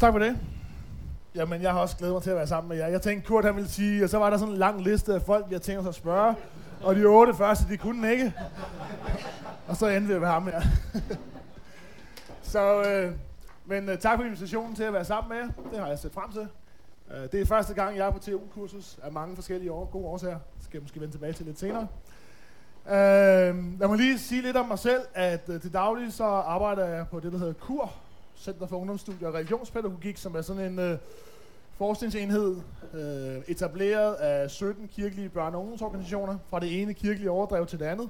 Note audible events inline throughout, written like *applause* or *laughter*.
Tak for det. Jamen, jeg har også glædet mig til at være sammen med jer. Jeg tænkte, Kurt han ville sige, og så var der sådan en lang liste af folk, jeg tænkte sig at spørge. Og de otte første, de kunne ikke. Og så endte vi med ham her. *laughs* så, øh, men øh, tak for invitationen til at være sammen med jer. Det har jeg set frem til. Øh, det er første gang, jeg er på TU-kursus af mange forskellige år, gode årsager. Det skal jeg måske vende tilbage til lidt senere. Øh, lad mig lige sige lidt om mig selv, at øh, til daglig så arbejder jeg på det, der hedder KUR, Center for Ungdomsstudier og Religionspædagogik, som er sådan en øh, forskningsenhed øh, etableret af 17 kirkelige børne- og ungdomsorganisationer fra det ene kirkelige overdrev til det andet.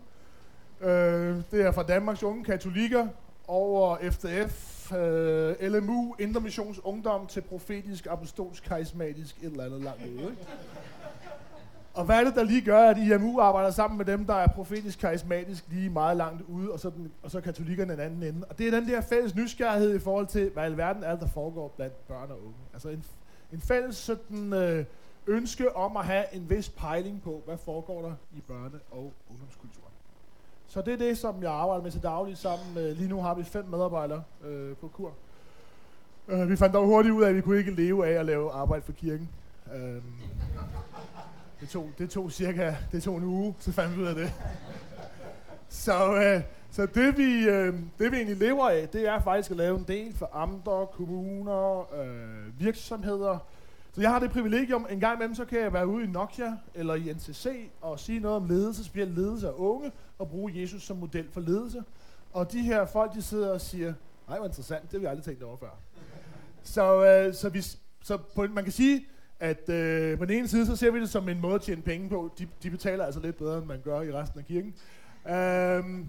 Øh, det er fra Danmarks Unge Katolikker over FDF, øh, LMU, Intermissions Ungdom til profetisk, apostolsk, karismatisk, et eller andet langt ude. Ikke? Og hvad er det, der lige gør, at IMU arbejder sammen med dem, der er profetisk karismatisk lige meget langt ude, og så, den, og så katolikkerne den anden ende? Og det er den der fælles nysgerrighed i forhold til, hvad i alverden er der foregår blandt børn og unge. Altså en, en fælles sådan, øh, ønske om at have en vis pejling på, hvad foregår der i børne- og ungdomskulturen. Så det er det, som jeg arbejder med til daglig sammen med, lige nu har vi fem medarbejdere øh, på kur. Øh, vi fandt dog hurtigt ud af, at vi kunne ikke leve af at lave arbejde for kirken. Øh det tog, det tog cirka det tog en uge, så fandt vi ud af det. så, øh, så det, vi, øh, det vi egentlig lever af, det er faktisk at lave en del for amter, kommuner, øh, virksomheder. Så jeg har det privilegium, en gang imellem, så kan jeg være ude i Nokia eller i NCC og sige noget om ledelse, specielt ledelse af unge, og bruge Jesus som model for ledelse. Og de her folk, de sidder og siger, nej, hvor interessant, det har vi aldrig tænkt over før. Så, øh, så, vi, så på, man kan sige, at øh, på den ene side, så ser vi det som en måde at tjene penge på. De, de betaler altså lidt bedre, end man gør i resten af kirken. Øhm,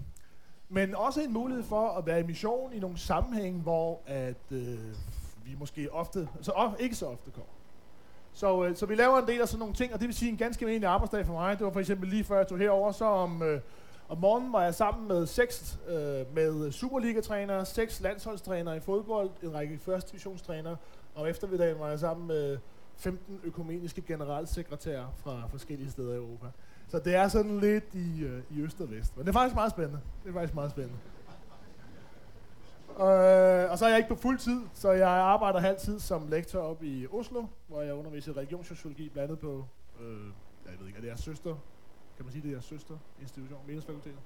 men også en mulighed for at være i mission i nogle sammenhæng, hvor at, øh, vi måske ofte, så of, ikke så ofte kommer. Så, øh, så vi laver en del af sådan nogle ting, og det vil sige en ganske almindelig arbejdsdag for mig. Det var for eksempel lige før jeg tog herover, så om, øh, om morgenen var jeg sammen med seks øh, med Superliga-trænere, seks landsholdstrænere i fodbold, en række første divisionstrænere, og eftermiddagen var jeg sammen med 15 økumeniske generalsekretærer fra forskellige steder i Europa. Så det er sådan lidt i, øh, i øst og vest. Men det er faktisk meget spændende. Det er faktisk meget spændende. Øh, og så er jeg ikke på fuld tid, så jeg arbejder halvtid som lektor op i Oslo, hvor jeg underviser i religionssociologi, blandt andet på, øh, jeg ved ikke, er det jeres søster, kan man sige, det er jeres søster institution, meningsfakultetet,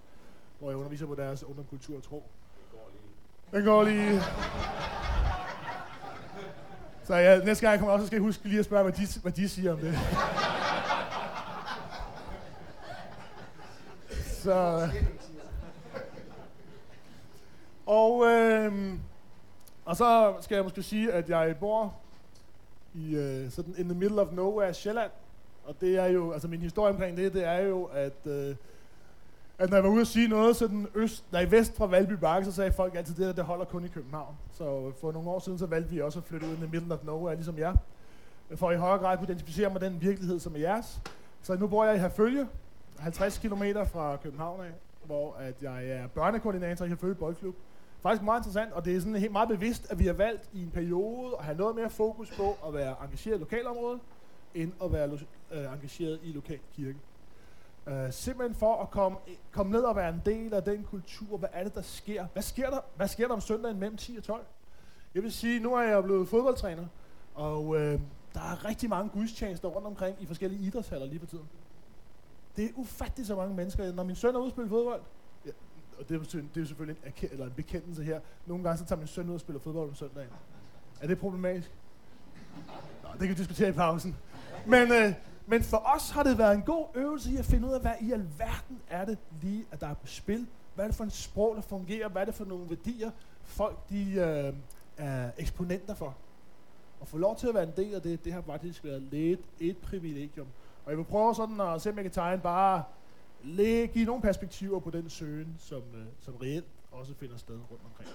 hvor jeg underviser på deres ungdomskultur og tro. Den går lige. Så ja, næste gang jeg kommer også, skal jeg huske lige at spørge, hvad de, hvad de siger om det. Så... Og, øh, og så skal jeg måske sige, at jeg bor i øh, sådan in the middle of nowhere, Sjælland. Og det er jo, altså min historie omkring det, det er jo, at, øh, at når jeg var ude at sige noget sådan øst, nej, vest fra Valby Bakke, så sagde folk altid, det der, det holder kun i København. Så for nogle år siden, så valgte vi også at flytte ud i the middle of nowhere, ligesom jeg. For i højere grad at kunne identificere med den virkelighed, som er jeres. Så nu bor jeg i Herfølge, 50 km fra København af, hvor at jeg er børnekoordinator i Herfølge Boldklub. Faktisk meget interessant, og det er sådan helt meget bevidst, at vi har valgt i en periode at have noget mere fokus på at være engageret i lokalområdet, end at være øh, engageret i lokal kirke. Øh, simpelthen for at komme, komme ned og være en del af den kultur. Hvad er det, der sker? Hvad sker der, hvad sker der om søndagen mellem 10 og 12? Jeg vil sige, nu er jeg blevet fodboldtræner, og øh, der er rigtig mange gudstjenester rundt omkring i forskellige idrætshaller lige på tiden. Det er ufatteligt så mange mennesker. Når min søn er ude spille fodbold, ja, og det er, det er selvfølgelig en, eller en bekendelse her, nogle gange så tager min søn ud og spiller fodbold om søndagen. Er det problematisk? Nå, det kan vi diskutere i pausen. Men, øh, men for os har det været en god øvelse i at finde ud af, hvad i alverden er det lige, at der er på spil. Hvad er det for en sprog, der fungerer? Hvad er det for nogle værdier, folk de, øh, er eksponenter for? Og få lov til at være en del af det, det har faktisk været lidt et privilegium. Og jeg vil prøve sådan at se, om jeg kan tegne bare lige give nogle perspektiver på den søgen, som, øh, som reelt også finder sted rundt omkring.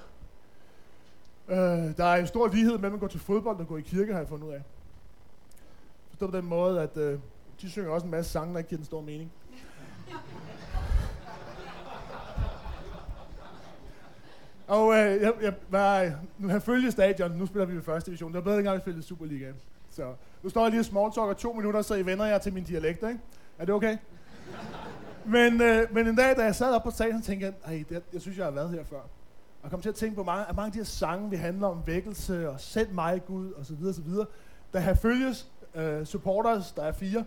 Øh, der er en stor lighed mellem at gå til fodbold og gå i kirke, har jeg fundet ud af. Forstå på den måde, at øh, de synger også en masse sange, der ikke giver den store mening. *laughs* Og øh, jeg, jeg var, nu har følge stadion, nu spiller vi i første division. Det var bedre, engang vi spillede Superligaen. Så nu står jeg lige og smalltalker to minutter, så I vender jer til min dialekt, ikke? Er det okay? men, øh, men en dag, da jeg sad op på stadion, tænkte jeg, Ej, det, jeg synes, jeg har været her før. Og kom til at tænke på, mange, at mange af de her sange, vi handler om vækkelse og send mig Gud og så videre, så videre. Der har følges øh, supporters, der er fire.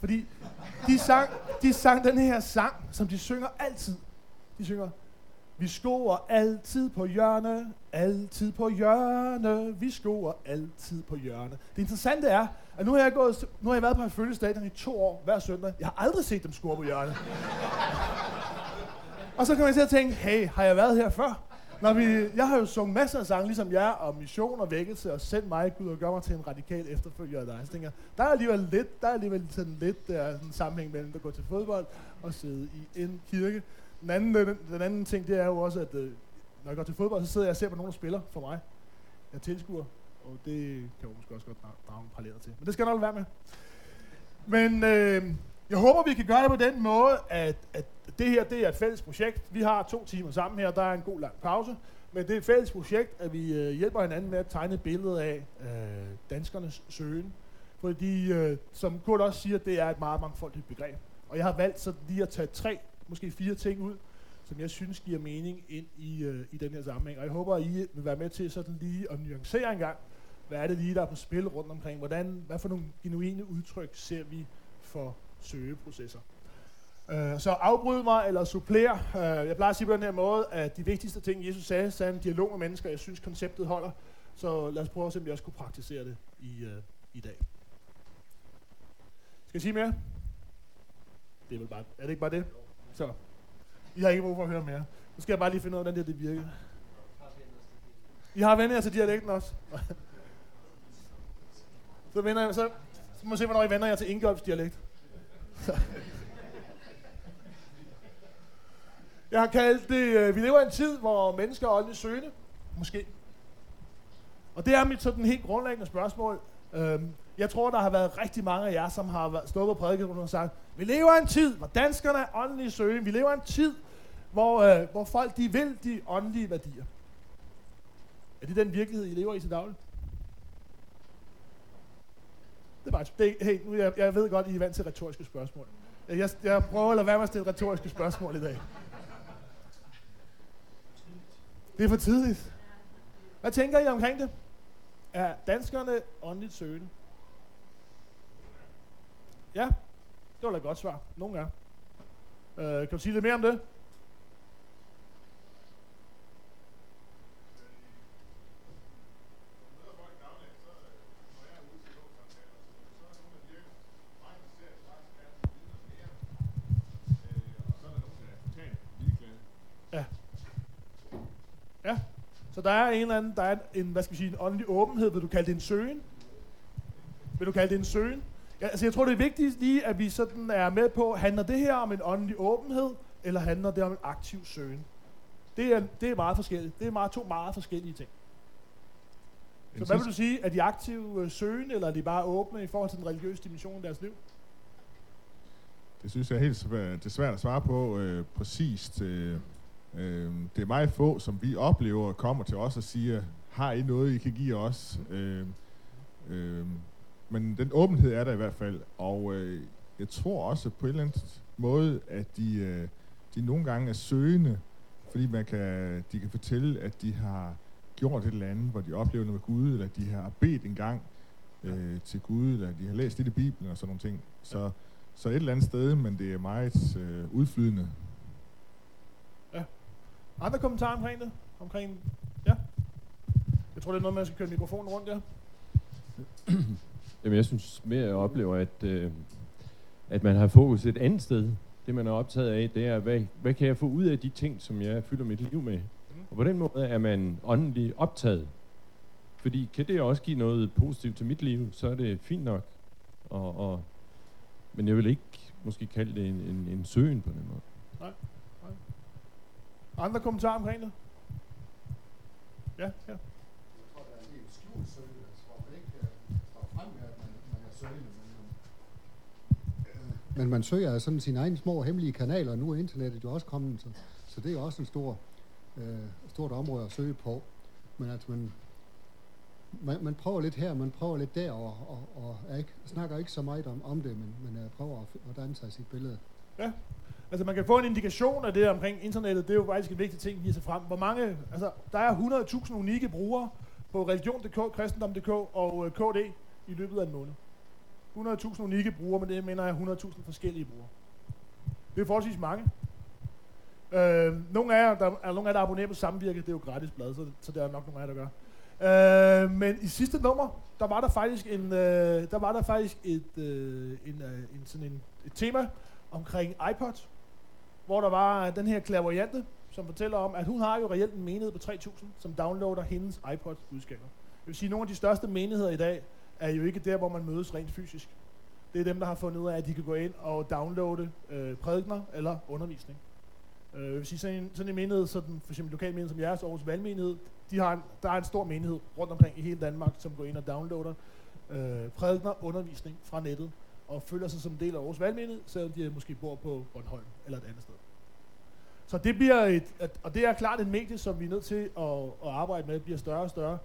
Fordi de sang, de sang den her sang, som de synger altid. De synger, vi skoer altid på hjørne, altid på hjørne, vi skoer altid på hjørne. Det interessante er, at nu har jeg, gået, nu har jeg været på en følgestadion i to år hver søndag. Jeg har aldrig set dem score på hjørne. *laughs* og så kan man til at tænke, hey, har jeg været her før? Når vi, jeg har jo sunget masser af sange, ligesom jer, og mission og vækkelse, og send mig Gud og gør mig til en radikal efterfølger af dig. Så tænker der er alligevel lidt, der er alligevel sådan lidt øh, der er en sammenhæng mellem at gå til fodbold og sidde i en kirke. Den anden, den, den anden ting, det er jo også, at øh, når jeg går til fodbold, så sidder jeg og ser på nogen, der spiller for mig. Jeg tilskuer, og det kan jeg måske også godt drage en paralleller til. Men det skal jeg nok være med. Men øh, jeg håber, vi kan gøre det på den måde, at, at det her det er et fælles projekt. Vi har to timer sammen her, der er en god lang pause. Men det er et fælles projekt, at vi øh, hjælper hinanden med at tegne et billede af øh, danskernes søgen. Fordi, øh, som Kurt også siger, det er et meget mangfoldigt begreb. Og jeg har valgt så lige at tage tre, måske fire ting ud, som jeg synes giver mening ind i, øh, i den her sammenhæng. Og jeg håber, at I vil være med til sådan lige at nuancere en gang, hvad er det lige, der er på spil rundt omkring? Hvordan, hvad for nogle genuine udtryk ser vi for søgeprocesser? Øh, så afbryd mig eller supplér. Øh, jeg plejer at sige på den her måde, at de vigtigste ting, Jesus sagde, sagde en dialog med mennesker. Jeg synes, konceptet holder. Så lad os prøve at se, om vi også kunne praktisere det i, øh, i dag. Skal jeg sige mere? Det er, vel bare, er det ikke bare det? Så. I har ikke brug for at høre mere. Nu skal jeg bare lige finde ud af, hvordan det, det virker. I har vendt jer til dialekten også? *laughs* så, vender jeg, så, så må jeg se, hvornår I vender jer til Ingolfs dialekt. *laughs* Jeg har kaldt det, øh, vi lever i en tid, hvor mennesker er åndeligt søgende. Måske. Og det er mit sådan helt grundlæggende spørgsmål. Øhm, jeg tror, der har været rigtig mange af jer, som har stået på prædiket og sagt, vi lever i en tid, hvor danskerne er åndeligt søgende. Vi lever i en tid, hvor, øh, hvor folk de vil de åndelige værdier. Er det den virkelighed, I lever i til daglig? Det er bare, det, hey, nu, jeg, jeg ved godt, I er vant til retoriske spørgsmål. Jeg, jeg prøver at lade være med at stille retoriske spørgsmål i dag. Det er for tidligt. Hvad tænker I omkring det? Er danskerne åndeligt søgende? Ja, det var da et godt svar. Nogle gange. Øh, kan du sige lidt mere om det? Så der er en eller anden, der er en, hvad skal vi sige, en åndelig åbenhed. Vil du kalde det en søgen? Vil du kalde det en søgen? Ja, altså jeg tror, det er vigtigt lige, at vi sådan er med på, handler det her om en åndelig åbenhed, eller handler det om en aktiv søgen? Det er, det er meget forskelligt. Det er meget, to meget forskellige ting. Så hvad vil du sige? Er de aktive søgende, søgen, eller er de bare åbne i forhold til den religiøse dimension i deres liv? Det synes jeg er helt svært, det er svært at svare på øh, præcist. Øh, Øh, det er meget få, som vi oplever, kommer til os og siger, har I noget, I kan give os? Øh, øh, men den åbenhed er der i hvert fald, og øh, jeg tror også på en eller anden måde, at de, øh, de nogle gange er søgende, fordi man kan, de kan fortælle, at de har gjort et eller andet, hvor de oplever noget med Gud, eller de har bedt en gang øh, til Gud, eller de har læst lidt i Bibelen og sådan nogle ting. Så, så et eller andet sted, men det er meget øh, udflydende. Andre kommentarer omkring det? Omkring, ja? Jeg tror, det er noget, man skal køre mikrofonen rundt, ja. *clears throat* Jamen, jeg synes mere, jeg oplever, at, øh, at man har fokus et andet sted. Det, man er optaget af, det er, hvad, hvad kan jeg få ud af de ting, som jeg fylder mit liv med? Mm. Og på den måde er man åndelig optaget. Fordi kan det også give noget positivt til mit liv, så er det fint nok. Og, og, men jeg vil ikke måske kalde det en, en, en søgen på den måde. Andre kommentarer omkring det? Ja, ja. Jeg tror, der er en helt skjult søgende, hvor man ikke øh, står frem med, at man, man er søgende. Men, men man søger af sådan sine egne små hemmelige kanaler, og nu er internettet jo også kommet, så, så det er jo også en stor, øh, stort område at søge på. Men at man, man, man prøver lidt her, man prøver lidt der, og, og, og jeg ikke, snakker ikke så meget om, om det, men, men jeg prøver at, at danne sig sit billede. Ja, Altså man kan få en indikation af det omkring internettet, det er jo faktisk en vigtig ting, vi sig frem. Hvor mange, altså der er 100.000 unikke brugere på religion.dk, kristendom.dk og øh, KD i løbet af en måned. 100.000 unikke brugere, men det mener jeg 100.000 forskellige brugere. Det er forholdsvis mange. Øh, nogle af jer, der er nogle af jer, der abonnerer på Samvirke, det er jo gratis blad, så, så det er nok nogle af jer, der gør. Øh, men i sidste nummer, der var der faktisk en, øh, der var der faktisk et, øh, en, øh, en, sådan en, et tema omkring iPod, hvor der var øh, den her klaverjante, som fortæller om, at hun har jo reelt en menighed på 3.000, som downloader hendes iPod-budskaber. Det vil sige, at nogle af de største menigheder i dag er jo ikke der, hvor man mødes rent fysisk. Det er dem, der har fundet ud af, at de kan gå ind og downloade øh, prædikner eller undervisning. Øh, jeg vil sige, sådan en, sådan en menighed, sådan for eksempel lokal menighed som jeres Aarhus Valgmenighed, de har en, der er en stor menighed rundt omkring i hele Danmark, som går ind og downloader øh, prædikner, undervisning fra nettet, og føler sig som en del af Aarhus Valgmenighed, selvom de måske bor på Bornholm eller et andet sted. Så det bliver et, og det er klart et medie, som vi er nødt til at, at arbejde med, bliver større og større.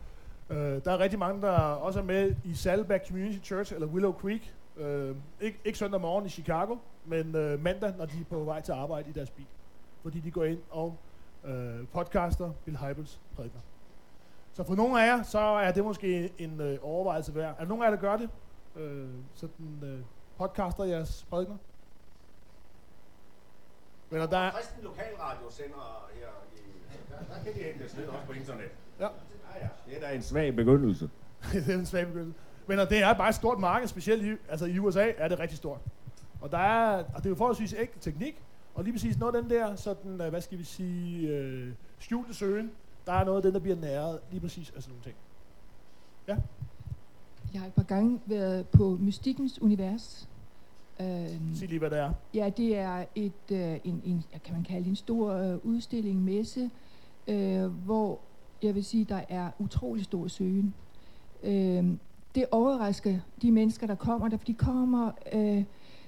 Uh, der er rigtig mange, der også er med i Saddleback Community Church, eller Willow Creek. Uh, ikke, ikke søndag morgen i Chicago, men uh, mandag, når de er på vej til arbejde i deres bil. Fordi de går ind og uh, podcaster Bill Hybels prædikner. Så for nogle af jer, så er det måske en uh, overvejelse værd. Er der nogen af jer, der gør det? Uh, sådan uh, podcaster jeres prædikner? Men der er... Kristen Lokalradio sender her i... Der, der kan de hentes ned også på internet. Ja. Ja, ja. Det er da en svag begyndelse. *laughs* det er en svag begyndelse. Men det er bare et stort marked, specielt i, altså i USA er det rigtig stort. Og, der er, og det er jo forholdsvis ægte teknik, og lige præcis noget af den der, sådan, øh, hvad skal vi sige, øh, skjulte søgen, der er noget af den, der bliver næret lige præcis af sådan nogle ting. Ja? Jeg har et par gange været på Mystikkens Univers, Øhm, Sig lige, hvad det er. Ja, det er et, øh, en, en, kan man kalde en stor øh, udstilling, messe, øh, hvor jeg vil sige, der er utrolig stor søgen. Øh, det overrasker de mennesker, der kommer der, for de kommer øh,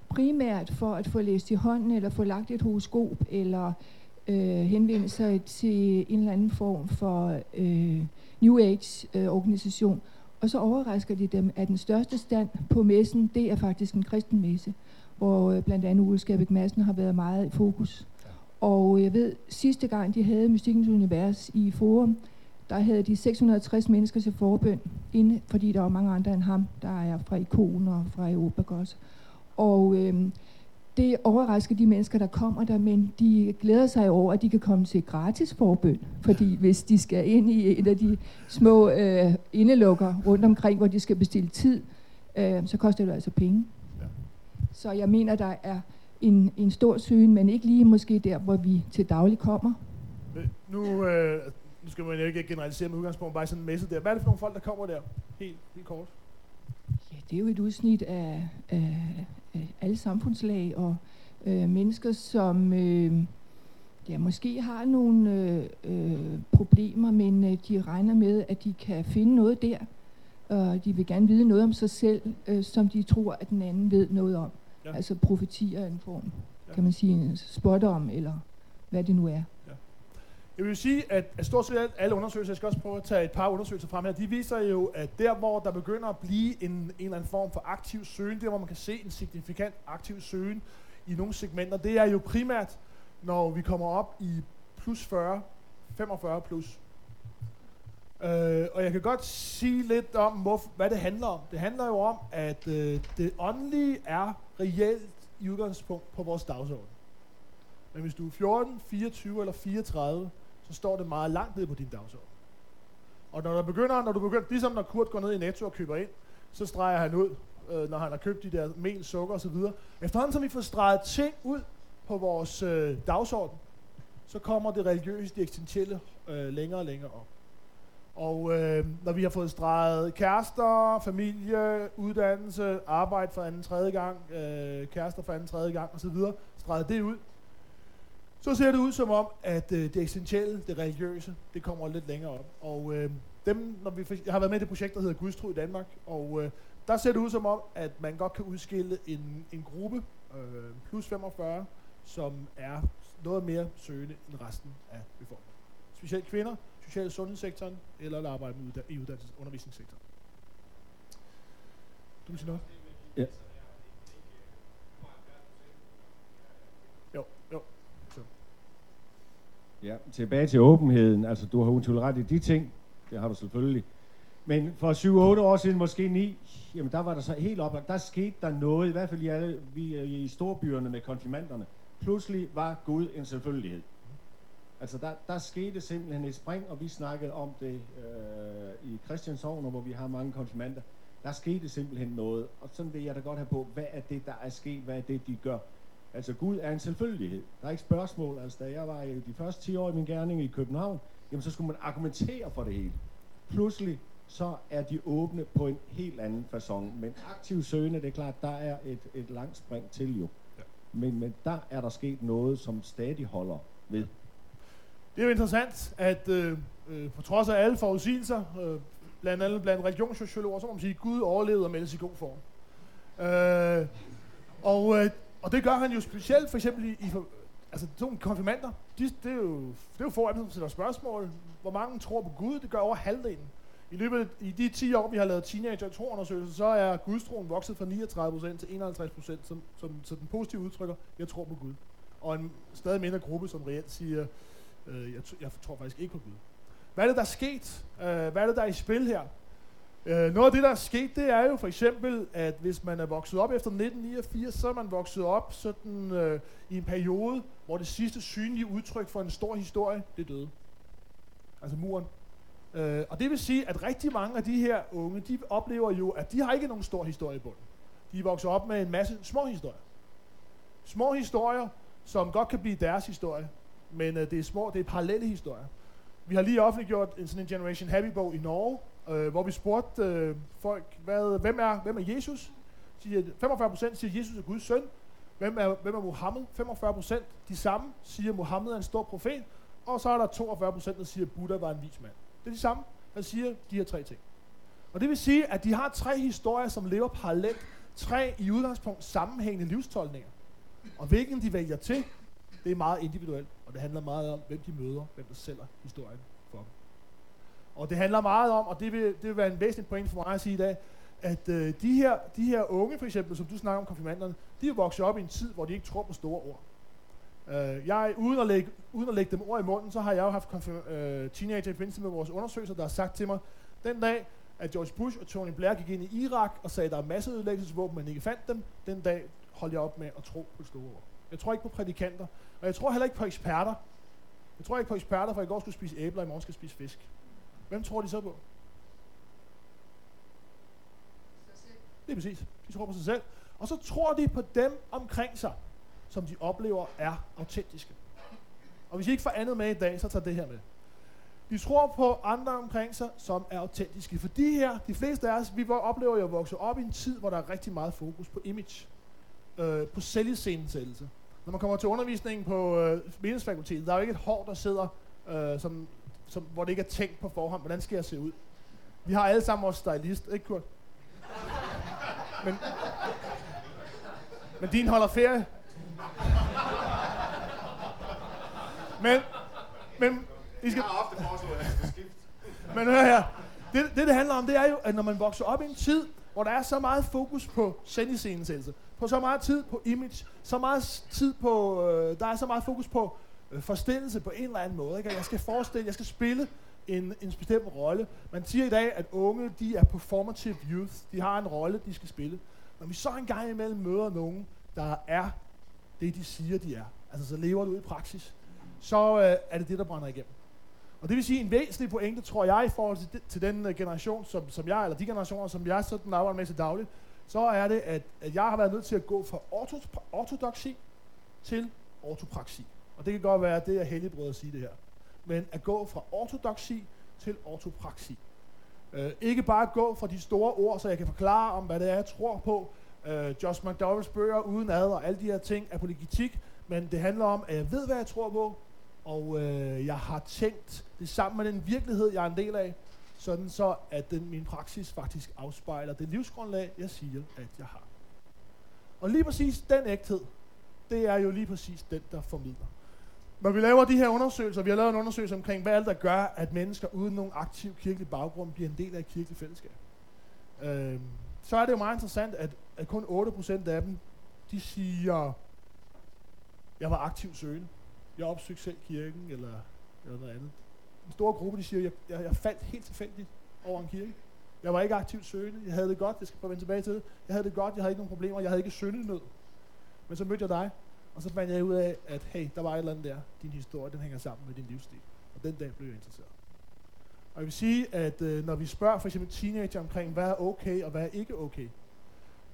primært for at få læst i hånden, eller få lagt et horoskop, eller øh, henvende sig til en eller anden form for øh, New Age-organisation. Øh, og så overrasker de dem, at den største stand på messen, det er faktisk en kristen messe, hvor øh, blandt andet Ulle Skærbæk Madsen har været meget i fokus. Og øh, jeg ved, sidste gang de havde Mystikkens Univers i Forum, der havde de 660 mennesker til forbøn, inde, fordi der var mange andre end ham, der er fra Ikon og fra Europa også. Og øh, det overrasker de mennesker, der kommer der, men de glæder sig over, at de kan komme til gratis forbøn. Fordi hvis de skal ind i en af de små øh, indelukker rundt omkring, hvor de skal bestille tid, øh, så koster det altså penge. Ja. Så jeg mener, der er en, en stor søgen, men ikke lige måske der, hvor vi til daglig kommer. Øh, nu, øh, nu skal man jo ikke generalisere med udgangspunkt, bare sådan en messe der. Hvad er det for nogle folk, der kommer der? Helt, helt kort. Ja, det er jo et udsnit af, af, af alle samfundslag og øh, mennesker, som øh, ja, måske har nogle øh, øh, problemer, men øh, de regner med, at de kan finde noget der. Og de vil gerne vide noget om sig selv, øh, som de tror, at den anden ved noget om. Ja. Altså profetier er en form, ja. kan man sige, en om, eller hvad det nu er. Jeg vil sige, at, at stort set alle undersøgelser, jeg skal også prøve at tage et par undersøgelser frem her, de viser jo, at der hvor der begynder at blive en, en eller anden form for aktiv søgen, der hvor man kan se en signifikant aktiv søgen i nogle segmenter, det er jo primært, når vi kommer op i plus 40, 45 plus. Øh, og jeg kan godt sige lidt om, hvor, hvad det handler om. Det handler jo om, at øh, det åndelige er reelt i udgangspunkt på vores dagsorden. Men hvis du er 14, 24 eller 34, så står det meget langt ned på din dagsorden. Og når, der begynder, når du begynder, ligesom når Kurt går ned i Netto og køber ind, så streger han ud, øh, når han har købt de der mel, sukker osv. Efterhånden som vi får streget ting ud på vores øh, dagsorden, så kommer det religiøse, det eksistentielle øh, længere og længere op. Og øh, når vi har fået streget kærester, familie, uddannelse, arbejde for anden, tredje gang, øh, kærester for anden, tredje gang osv., streget det ud, så ser det ud som om, at øh, det essentielle, det religiøse, det kommer lidt længere op. Og øh, dem, når vi, jeg har været med i det projekt, der hedder Gudstro i Danmark, og øh, der ser det ud som om, at man godt kan udskille en, en gruppe, øh, plus 45, som er noget mere søgende end resten af befolkningen. Specielt kvinder, social sundhedssektoren, eller der arbejder med i uddannelses- og undervisningssektoren. Du vil sige noget? Ja. Jo, Ja, tilbage til åbenheden. Altså, du har utvivl ret i de ting. Det har du selvfølgelig. Men for 7-8 år siden, måske 9, jamen der var der så helt op, der skete der noget, i hvert fald i, alle, vi, øh, i storbyerne med konfirmanderne. Pludselig var Gud en selvfølgelighed. Altså der, der skete simpelthen et spring, og vi snakkede om det øh, i Christianshavn, hvor vi har mange konfirmander. Der skete simpelthen noget, og sådan vil jeg da godt have på, hvad er det, der er sket, hvad er det, de gør. Altså Gud er en selvfølgelighed. Der er ikke spørgsmål. Altså da jeg var i de første 10 år i min gerning i København, jamen så skulle man argumentere for det hele. Pludselig så er de åbne på en helt anden façon. Men aktiv søgende, det er klart, der er et, et langt spring til jo. Ja. Men, men der er der sket noget, som stadig holder ved. Det er jo interessant, at øh, øh, på trods af alle forudsigelser, øh, blandt andet blandt religionssociologer, så må man sige, at Gud overlevede og meldes i god form. Øh, og, øh, og det gør han jo specielt for eksempel i, i altså sådan nogle konfirmander, de, det, er jo, det er jo få af dem, som sætter spørgsmål. Hvor mange tror på Gud? Det gør over halvdelen. I løbet af i de 10 år, vi har lavet teenager troundersøgelser, så er gudstroen vokset fra 39% til 51%, som, som, så den positive udtrykker, jeg tror på Gud. Og en stadig mindre gruppe, som reelt siger, øh, jeg, jeg tror faktisk ikke på Gud. Hvad er det, der er sket? Øh, hvad er det, der er i spil her? Øh, noget af det, der er sket, det er jo for eksempel, at hvis man er vokset op efter 1989, så er man vokset op sådan, øh, i en periode, hvor det sidste synlige udtryk for en stor historie, det døde. Altså muren. Øh, og det vil sige, at rigtig mange af de her unge, de oplever jo, at de har ikke nogen stor historie i bunden. De vokser op med en masse små historier. Små historier, som godt kan blive deres historie, men øh, det er små, det er parallelle historier. Vi har lige offentliggjort en sådan en Generation Happy-bog i Norge, øh, hvor vi spurgte øh, folk, hvad, hvem, er, hvem er Jesus? Siger, 45% siger, Jesus er Guds søn. Hvem er, hvem er Mohammed? 45% de samme siger, Mohammed er en stor profet. Og så er der 42%, der siger, Buddha var en vis mand. Det er de samme, der siger de her tre ting. Og det vil sige, at de har tre historier, som lever parallelt. Tre i udgangspunkt sammenhængende livstolkninger. Og hvilken de vælger til, det er meget individuelt. Og det handler meget om, hvem de møder, hvem der sælger historien. Og det handler meget om, og det vil, det vil være en væsentlig point for mig at sige i dag, at øh, de, her, de her unge, for eksempel, som du snakker om konfirmanderne, de er vokset op i en tid, hvor de ikke tror på store ord. Øh, jeg, uden at, lægge, uden at lægge dem ord i munden, så har jeg jo haft uh, teenager i forbindelse med vores undersøgelser, der har sagt til mig, den dag, at George Bush og Tony Blair gik ind i Irak og sagde, at der er masser af ødelæggelsesvåben, men ikke fandt dem, den dag holdt jeg op med at tro på store ord. Jeg tror ikke på prædikanter, og jeg tror heller ikke på eksperter. Jeg tror ikke på eksperter, for i går skulle spise æbler, og i morgen skal spise fisk. Hvem tror de så på? Det er præcis. De tror på sig selv. Og så tror de på dem omkring sig, som de oplever er autentiske. Og hvis I ikke får andet med i dag, så tager det her med. De tror på andre omkring sig, som er autentiske. For de her, de fleste af os, vi oplever jo at vokse op i en tid, hvor der er rigtig meget fokus på image. Øh, på selviscenesættelse. Når man kommer til undervisningen på øh, meningsfakultetet, der er jo ikke et hår, der sidder, øh, som, som, hvor det ikke er tænkt på forhånd, hvordan skal jeg se ud. Vi har alle sammen vores stylist, ikke Kurt? Men, men din holder ferie. Men, men, I skal... Jeg har ofte foreslået, at jeg skifte. Men hør her. Det, det, det handler om, det er jo, at når man vokser op i en tid, hvor der er så meget fokus på selviscenesættelse, på så meget tid på image, så meget tid på, øh, der er så meget fokus på øh, forstillelse på en eller anden måde. Ikke? Jeg skal forestille, jeg skal spille en, en bestemt rolle. Man siger i dag, at unge, de er performative youth. De har en rolle, de skal spille. Når vi så en gang imellem møder nogen, der er det, de siger, de er, altså så lever det ud i praksis, så øh, er det det, der brænder igennem. Og det vil sige en væsentlig pointe, tror jeg, i forhold til, til den øh, generation, som, som jeg, eller de generationer, som jeg sådan arbejder med til dagligt, så er det, at, at jeg har været nødt til at gå fra ortodoxi til ortopraksi. Og det kan godt være, at det er helligbrød at sige det her. Men at gå fra ortodoxi til ortopraksi. Uh, ikke bare gå fra de store ord, så jeg kan forklare om, hvad det er, jeg tror på. Uh, Josh McDowells bøger uden ad og alle de her ting er politik, men det handler om, at jeg ved, hvad jeg tror på, og øh, jeg har tænkt det sammen med den virkelighed, jeg er en del af, sådan så, at den, min praksis faktisk afspejler det livsgrundlag, jeg siger, at jeg har. Og lige præcis den ægthed, det er jo lige præcis den, der formidler. Når vi laver de her undersøgelser, vi har lavet en undersøgelse omkring, hvad alt der gør, at mennesker uden nogen aktiv kirkelig baggrund bliver en del af et kirkeligt fællesskab. Øh, så er det jo meget interessant, at, at kun 8% af dem, de siger, jeg var aktiv søgende jeg opsøgte selv kirken, eller eller noget andet. En stor gruppe, de siger, jeg, jeg, jeg faldt helt tilfældigt over en kirke. Jeg var ikke aktivt søgende. Jeg havde det godt. Jeg skal prøve at vende tilbage til det. Jeg havde det godt. Jeg havde ikke nogen problemer. Jeg havde ikke syndenød. Men så mødte jeg dig, og så fandt jeg ud af, at hey, der var et eller andet der. Din historie, den hænger sammen med din livsstil. Og den dag blev jeg interesseret. Og jeg vil sige, at øh, når vi spørger for eksempel teenager omkring, hvad er okay og hvad er ikke okay,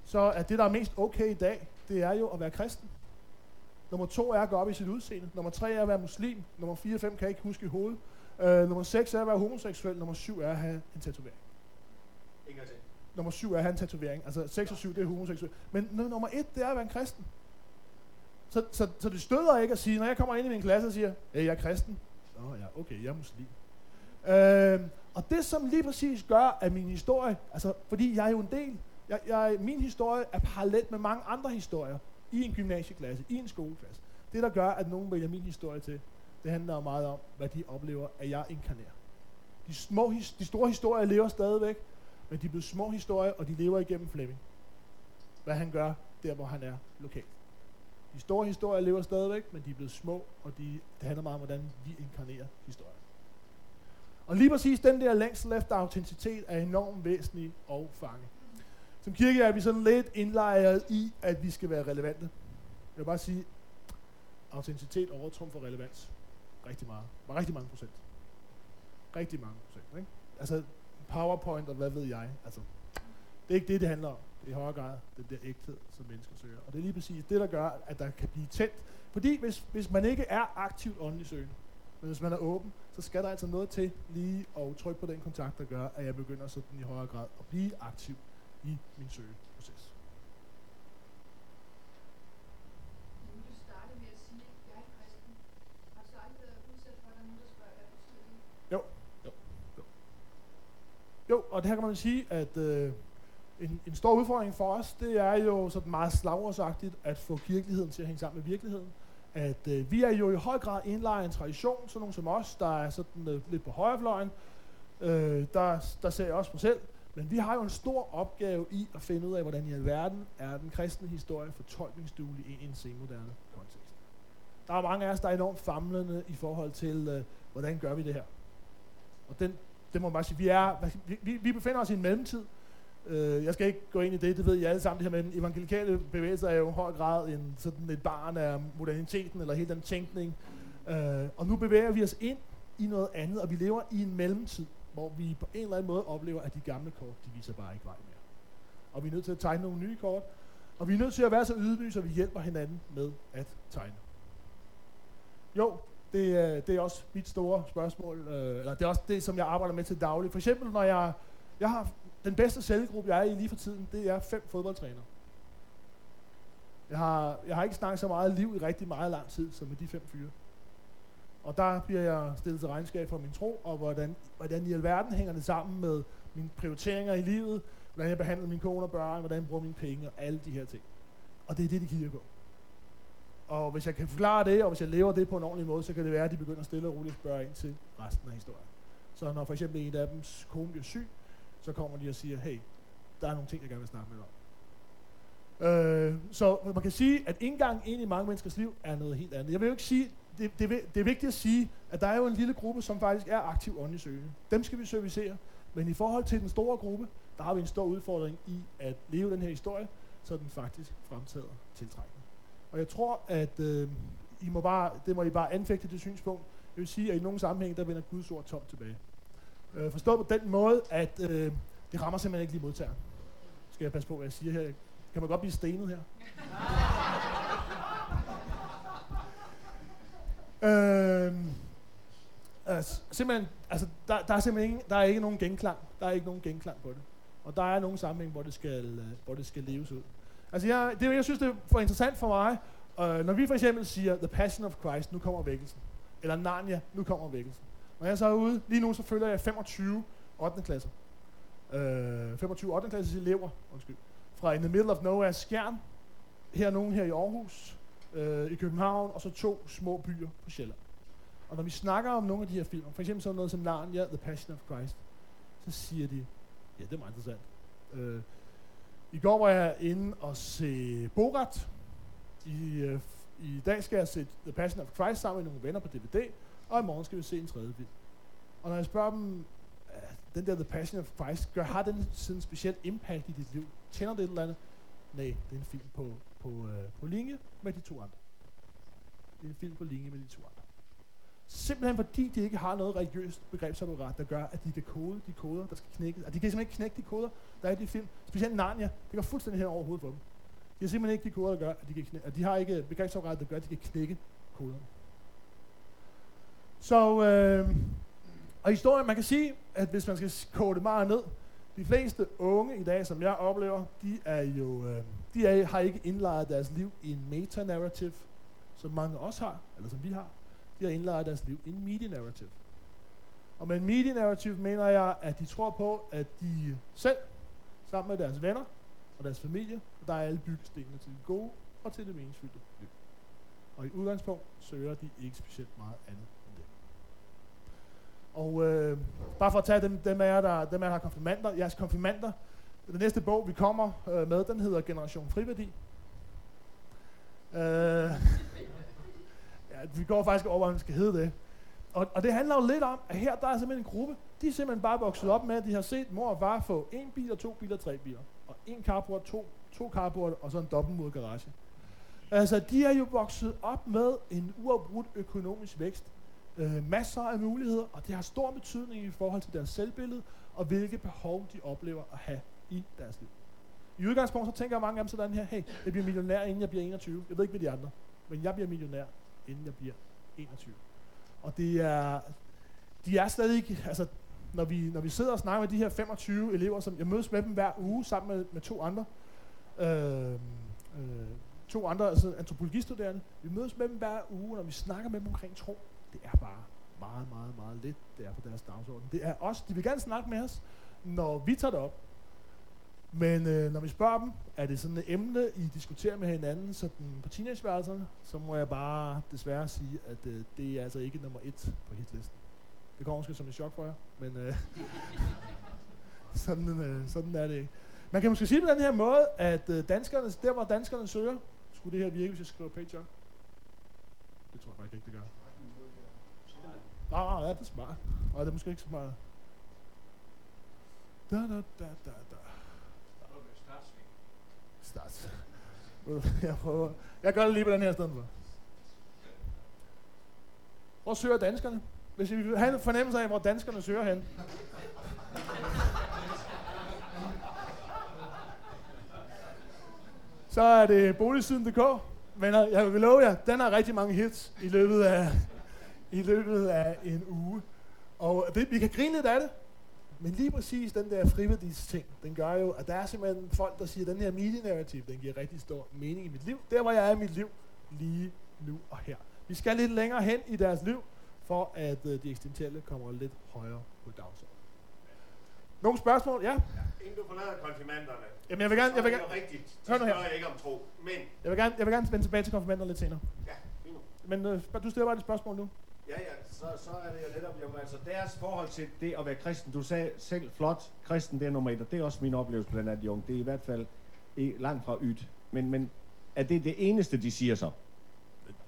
så er det, der er mest okay i dag, det er jo at være kristen. Nummer to er at gå op i sit udseende. Nummer tre er at være muslim. Nummer fire og fem kan jeg ikke huske i hovedet. Øh, nummer 6 er at være homoseksuel. Nummer 7 er at have en tatovering. Ingen til. Nummer 7 er at have en tatovering. Altså 6 og 7, det er homoseksuel. Men nu- nummer 1, det er at være en kristen. Så, så, så det støder ikke at sige, når jeg kommer ind i min klasse og siger, hey, jeg er kristen. Nå ja, okay, jeg er muslim. Øh, og det, som lige præcis gør, at min historie, altså fordi jeg er jo en del, jeg, jeg, min historie er parallelt med mange andre historier i en gymnasieklasse, i en skoleklasse. Det, der gør, at nogen vælger min historie til, det handler meget om, hvad de oplever, at jeg inkarnerer. De, små, de store historier lever stadigvæk, men de er blevet små historier, og de lever igennem Flemming. Hvad han gør, der hvor han er lokalt. De store historier lever stadigvæk, men de er blevet små, og de, det handler meget om, hvordan vi inkarnerer historien. Og lige præcis den der længsel efter autenticitet er enormt væsentlig at fange. Som kirke er vi sådan lidt indlejret i, at vi skal være relevante. Jeg vil bare sige, autenticitet overtrumfer relevans. Rigtig meget. Var rigtig mange procent. Rigtig mange procent. Ikke? Altså PowerPoint og hvad ved jeg. Altså, det er ikke det, det handler om. Det er i højere grad den der ægthed, som mennesker søger. Og det er lige præcis det, der gør, at der kan blive tændt. Fordi hvis, hvis man ikke er aktivt åndelig søgende, men hvis man er åben, så skal der altså noget til lige at trykke på den kontakt, der gør, at jeg begynder sådan i højere grad at blive aktiv i min søgeproces. Betyder det? Jo, og det her kan man sige, at øh, en, en stor udfordring for os, det er jo sådan meget slagordsagtigt at få kirkeligheden til at hænge sammen med virkeligheden. At øh, vi er jo i høj grad indlejret i en tradition, sådan nogle som os, der er sådan øh, lidt på højrefløjen. Øh, der, der ser jeg også mig selv. Men vi har jo en stor opgave i at finde ud af, hvordan i alverden er den kristne historie fortolkningsduelig i en senmoderne kontekst. Der er mange af os, der er enormt famlende i forhold til, øh, hvordan gør vi det her. Og den, det må man bare sige, vi, er, vi, vi befinder os i en mellemtid. Øh, jeg skal ikke gå ind i det, det ved I alle sammen. Det her med den evangelikale bevægelse er jo i høj grad en, sådan et barn af moderniteten, eller hele den tænkning. Øh, og nu bevæger vi os ind i noget andet, og vi lever i en mellemtid, hvor vi på en eller anden måde oplever, at de gamle kort, de viser bare ikke vej mere. Og vi er nødt til at tegne nogle nye kort, og vi er nødt til at være så ydmyge, så vi hjælper hinanden med at tegne. Jo, det, er- det er også mit store spørgsmål, øh, eller det er også det, som jeg arbejder med til daglig. For eksempel, når jeg, jeg har den bedste cellegruppe, jeg er i lige for tiden, det er fem fodboldtrænere. Jeg har, jeg har ikke snakket så meget liv i rigtig meget lang tid, som med de fem fyre. Og der bliver jeg stillet til regnskab for min tro, og hvordan, hvordan i alverden hænger det sammen med mine prioriteringer i livet, hvordan jeg behandler min kone og børn, hvordan jeg bruger mine penge og alle de her ting. Og det er det, de kigger på. Og hvis jeg kan forklare det, og hvis jeg lever det på en ordentlig måde, så kan det være, at de begynder stille og roligt at spørge ind til resten af historien. Så når for eksempel en af dems kone bliver syg, så kommer de og siger, hey, der er nogle ting, jeg gerne vil snakke med dig om. Øh, så man kan sige, at indgang ind i mange menneskers liv er noget helt andet. Jeg vil jo ikke sige, det, det, det er vigtigt at sige, at der er jo en lille gruppe, som faktisk er aktiv åndelig søgende. Dem skal vi servicere. Men i forhold til den store gruppe, der har vi en stor udfordring i at leve den her historie, så den faktisk fremtræder tiltrækkende. Og jeg tror, at øh, I må bare, det må I bare anfægte det synspunkt. Jeg vil sige, at i nogle sammenhæng, der vender Guds ord tomt tilbage. Øh, forstået på den måde, at øh, det rammer simpelthen ikke lige modtageren. Skal jeg passe på, hvad jeg siger her? Kan man godt blive stenet her? *laughs* øh, altså, simpelthen, altså, der, der er simpelthen ingen, der er ikke nogen genklang. Der er ikke nogen genklang på det. Og der er nogle sammenhæng, hvor det skal, øh, hvor det skal leves ud. Altså, jeg, det, jeg synes, det er for interessant for mig, øh, når vi for eksempel siger, The Passion of Christ, nu kommer vækkelsen. Eller Narnia, nu kommer vækkelsen. Når jeg så er ude, lige nu så følger jeg 25 8. klasser. Øh, 25 8. klasses elever, undskyld. Fra In the Middle of Nowhere Skjern. Her nogen her i Aarhus, øh, i København, og så to små byer på Sjælland. Og når vi snakker om nogle af de her film, for eksempel sådan noget som Narnia, The Passion of Christ, så siger de, ja, det er meget interessant. Øh, I går var jeg inde og se Borat. I, øh, I dag skal jeg se The Passion of Christ sammen med nogle venner på DVD og i morgen skal vi se en tredje film. Og når jeg spørger dem, den der The Passion of Christ, gør, har den sådan en speciel impact i dit liv? Tænder det et eller andet? Nej, det er en film på, på, øh, på linje med de to andre. Det er en film på linje med de to andre. Simpelthen fordi de ikke har noget religiøst begrebsapparat, der gør, at de kan kode de koder, der skal knækkes. Og de kan simpelthen ikke knække de koder, der er i de film. Specielt Narnia, det går fuldstændig hen over hovedet på dem. De har simpelthen ikke de koder, der gør, at de kan knække, Og de har ikke begrebsapparat, der gør, at de kan knække koderne. Så, øh, og historien, man kan sige, at hvis man skal kode det meget ned, de fleste unge i dag, som jeg oplever, de er jo, øh, de er, har ikke indlejret deres liv i en meta-narrative, som mange også har, eller som vi har. De har indlejret deres liv i en media-narrative. Og med en media-narrative mener jeg, at de tror på, at de selv, sammen med deres venner og deres familie, der er alle byggestenene til det gode og til det meningsfyldte liv. Og i udgangspunkt søger de ikke specielt meget andet. Og øh, bare for at tage dem, dem af jer, der, dem af jer, der har konfirmander, jeres konfirmander, den næste bog, vi kommer øh, med, den hedder Generation Friværdi. Øh, ja, vi går faktisk over, hvad den skal hedde det. Og, og det handler jo lidt om, at her der er simpelthen en gruppe, de er simpelthen bare vokset op med, at de har set mor og far få en bil og to biler, tre biler. Og en carport, to, to carport og så en dobbeltmod garage. Altså, de er jo vokset op med en uafbrudt økonomisk vækst. Øh, masser af muligheder, og det har stor betydning i forhold til deres selvbillede, og hvilke behov de oplever at have i deres liv. I udgangspunkt så tænker mange af dem sådan her, hey, jeg bliver millionær, inden jeg bliver 21. Jeg ved ikke med de andre, men jeg bliver millionær, inden jeg bliver 21. Og det er, de er stadig ikke, altså, når vi, når vi sidder og snakker med de her 25 elever, som jeg mødes med dem hver uge sammen med, med to andre, øh, øh, to andre altså antropologistuderende, vi mødes med dem hver uge, når vi snakker med dem omkring tro, det er bare meget, meget, meget lidt, det er på deres dagsorden. Det er os, de vil gerne snakke med os, når vi tager det op. Men øh, når vi spørger dem, er det sådan et emne, I diskuterer med hinanden sådan på teenageværelserne, så må jeg bare desværre sige, at øh, det er altså ikke nummer et på hitlisten. Det kommer måske som et chok for jer, men øh, *laughs* sådan, øh, sådan er det ikke. Man kan måske sige på den her måde, at øh, danskerne, der hvor danskerne søger, skulle det her virke, hvis jeg skriver page? Det tror jeg faktisk ikke, det gør. Ah, ja, det er smart. Og det er måske ikke så meget. Da, da, da, da, da. Start. Jeg prøver. Jeg gør det lige på den her sted. Hvor søger danskerne? Hvis I vil have en fornemmelse af, hvor danskerne søger hen. Så er det boligsiden.dk. Men jeg vil love jer, den har rigtig mange hits i løbet af, i løbet af en uge. Og det, vi kan grine lidt af det, men lige præcis den der friværdis ting, den gør jo, at der er simpelthen folk, der siger, at den her media-narrativ, den giver rigtig stor mening i mit liv. Der, hvor jeg er i mit liv, lige nu og her. Vi skal lidt længere hen i deres liv, for at uh, de eksistentielle kommer lidt højere på dagsordenen. Nogle spørgsmål? Ja? Inden du forlader konfirmanderne, Jamen, jeg vil gerne, jeg vil gerne, er det jo rigtigt. Hør Så nu her. ikke om tro, men jeg vil gerne, jeg vil gerne vende tilbage til konfirmander lidt senere. ja, lige nu. Men spørg- du stiller bare et spørgsmål nu. Ja, ja, så, så er det jo netop, jo, altså Deres forhold til det at være kristen, du sagde selv flot, kristen det er nummer et, og det er også min oplevelse blandt andet de unge. Det er i hvert fald i, langt fra ydt. Men, men er det det eneste, de siger så?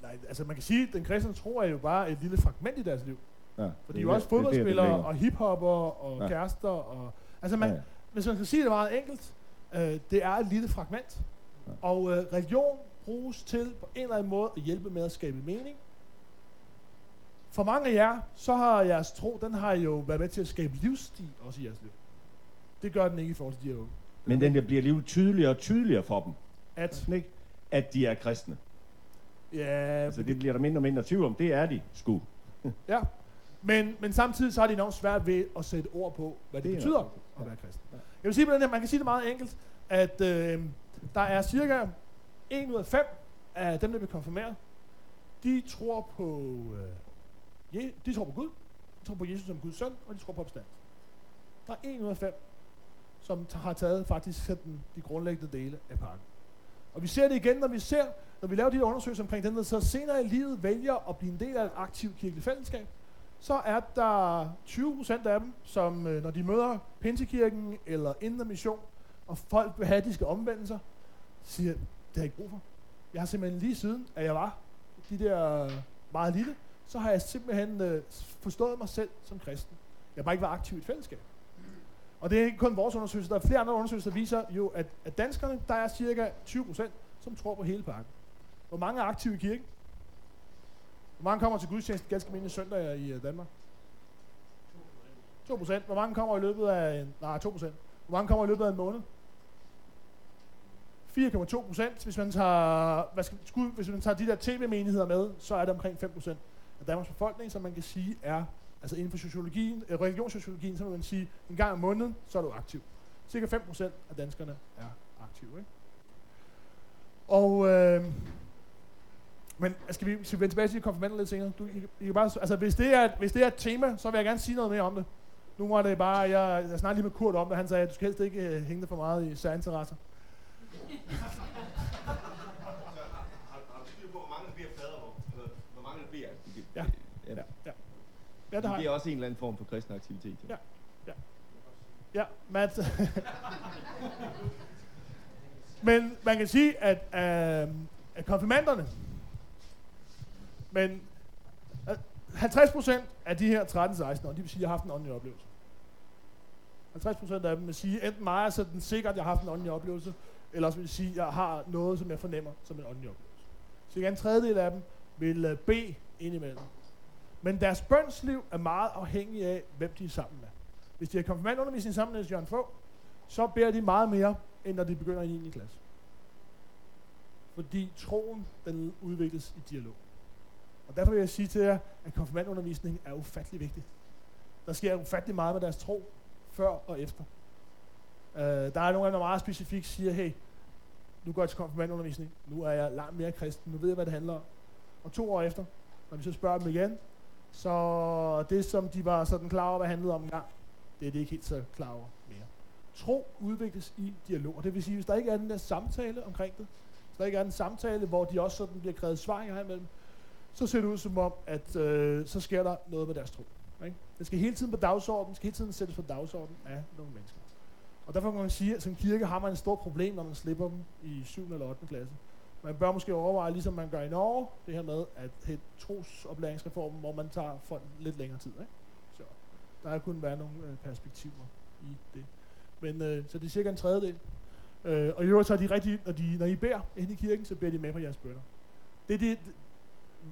Nej, altså man kan sige, at den kristne tro er jo bare et lille fragment i deres liv. Ja, For de er jo også fodboldspillere og hiphopper og Ja. kærester. Og, altså man, Ja, ja, hvis man skal sige det meget enkelt, øh, det er et lille fragment. Ja. Og øh, religion bruges til på en eller anden måde at hjælpe med at skabe mening. For mange af jer, så har jeres tro, den har jo været med til at skabe livsstil også i jeres liv. Det gør den ikke i forhold til de her unge. Men den der bliver alligevel tydeligere og tydeligere for dem, At, ikke? at de er kristne. ja, Altså det bliver der mindre og mindre tvivl om. Det er de sgu. *laughs* ja. Men, men samtidig så har de enormt svært ved at sætte ord på, hvad det, Det er betyder rigtigt. at være kristen. Jeg vil sige på den her, man kan sige det meget enkelt, at øh, der er cirka 1 ud af 5 af dem, der bliver konfirmeret, de tror på, øh, Je- de tror på Gud, de tror på Jesus som Guds søn, og de tror på opstand. Der er en ud af fem, som t- har taget faktisk sådan de grundlæggende dele af pakken. Og vi ser det igen, når vi ser, når vi laver de undersøgelser omkring den, der så senere i livet vælger at blive en del af et aktivt kirkeligt fællesskab, så er der 20% af dem, som øh, når de møder Pinsekirken eller Indre Mission, og folk vil have, at de skal omvende sig, siger, det har jeg ikke brug for. Jeg har simpelthen lige siden, at jeg var de der meget lille, så har jeg simpelthen øh, forstået mig selv som kristen. Jeg har bare ikke været aktiv i et fællesskab. Og det er ikke kun vores undersøgelse. Der er flere andre undersøgelser, der viser jo, at, at danskerne, der er cirka 20 procent, som tror på hele pakken. Hvor mange er aktive i kirken? Hvor mange kommer til gudstjeneste ganske mindre søndag i øh, Danmark? 2 procent. Hvor mange kommer i løbet af en, nej, 2 procent. Hvor mange kommer i løbet af en måned? 4,2 procent. Hvis man tager, hvad skal, skud, hvis man tager de der tv-menigheder med, så er det omkring 5 procent af Danmarks befolkning, som man kan sige er, altså inden for sociologien, øh, religionssociologien, så vil man sige, en gang om måneden, så er du aktiv. Cirka 5% af danskerne er aktive. Ikke? Og, øh, men altså, skal vi, skal vi vende tilbage til konfirmander lidt senere? Du, I, I kan bare, altså, hvis, det er, hvis det er et tema, så vil jeg gerne sige noget mere om det. Nu var det bare, jeg, jeg snakkede lige med Kurt om det, han sagde, at du skal helst ikke øh, hænge dig for meget i særinteresser. Har, har du styr på, hvor mange der bliver fader, hvor, eller, hvor mange der bliver? Ja. Ja. Ja, ja. Ja, det har Det jeg. er også en eller anden form for kristen aktivitet. Ja. Ja, Mads. men man kan sige, at, øh, at konfirmanderne, men øh, 50 procent af de her 13-16 år, de vil sige, at jeg har haft en åndelig oplevelse. 50 procent af dem vil sige, enten mig er sådan sikkert, at jeg har haft en åndelig oplevelse, eller også vil sige, at jeg har noget, som jeg fornemmer som en åndelig oplevelse. Så en tredjedel af dem vil uh, bede indimellem. Men deres bønsliv er meget afhængig af, hvem de er sammen med. Hvis de har konfirmandundervisning sammen med Jørgen Fogh, så beder de meget mere, end når de begynder i 9. klasse. Fordi troen, den udvikles i dialog. Og derfor vil jeg sige til jer, at konfirmandundervisning er ufattelig vigtig. Der sker ufattelig meget med deres tro, før og efter. Uh, der er nogle af dem, der meget specifikt siger, hey, nu går jeg til konfirmandundervisning, nu er jeg langt mere kristen, nu ved jeg, hvad det handler om. Og to år efter, når vi så spørger dem igen, så det, som de var sådan klar over, hvad det handlede om engang, det er de ikke helt så klar over mere. Tro udvikles i dialog, og det vil sige, hvis der ikke er den der samtale omkring det, hvis der ikke er en samtale, hvor de også sådan bliver krævet svar her imellem, så ser det ud som om, at øh, så sker der noget med deres tro. Ikke? Det skal hele tiden på dagsordenen, skal hele tiden sættes på dagsordenen af nogle mennesker. Og derfor kan man sige, at som kirke har man et stort problem, når man slipper dem i 7. eller 8. klasse. Man bør måske overveje, ligesom man gør i Norge, det her med at have trosoplæringsreformen, hvor man tager folk lidt længere tid. Ikke? Så der kunne være nogle øh, perspektiver i det. Men øh, så det er cirka en tredjedel. Øh, og i øvrigt så er de rigtige, når, de, når I beder ind i kirken, så beder de med på jeres bønder. Det er det,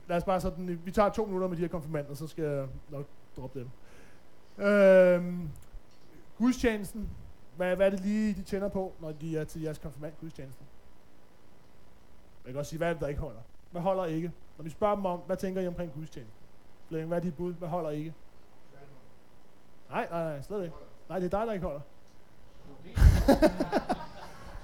lad os bare sådan, vi tager to minutter med de her konfirmander, så skal jeg nok droppe dem. Øh, gudstjenesten, hvad, hvad er det lige, de tænder på, når de er til jeres konfirmand gudstjenesten? Jeg kan også sige, hvad er det, der ikke holder? Hvad holder ikke? Når vi spørger dem om, hvad tænker I omkring gudstjeneste? Flemming, hvad er dit bud? Hvad holder ikke? Nej, nej, nej, slet ikke. Nej, det er dig, der ikke holder.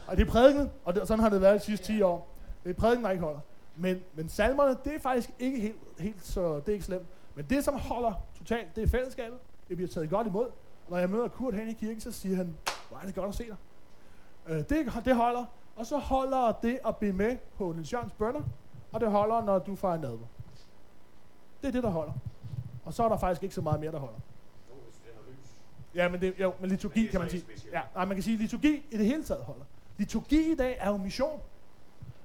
og det er prædiken, og det, sådan har det været de sidste 10 år. Det er prædiken, der ikke holder. Men, men salmerne, det er faktisk ikke helt, helt så, det er ikke slemt. Men det, som holder totalt, det er fællesskabet. Det bliver taget godt imod. Når jeg møder Kurt hen i kirken, så siger han, hvor er det godt at se dig. Øh, det, det holder. Og så holder det at blive med på Niels Jørgens bønder, og det holder, når du fejrer nadver. Det er det, der holder. Og så er der faktisk ikke så meget mere, der holder. Ja, men, det, jo, men liturgi Men kan man sige. Ja, nej, man kan sige, liturgi i det hele taget holder. Liturgi i dag er jo mission.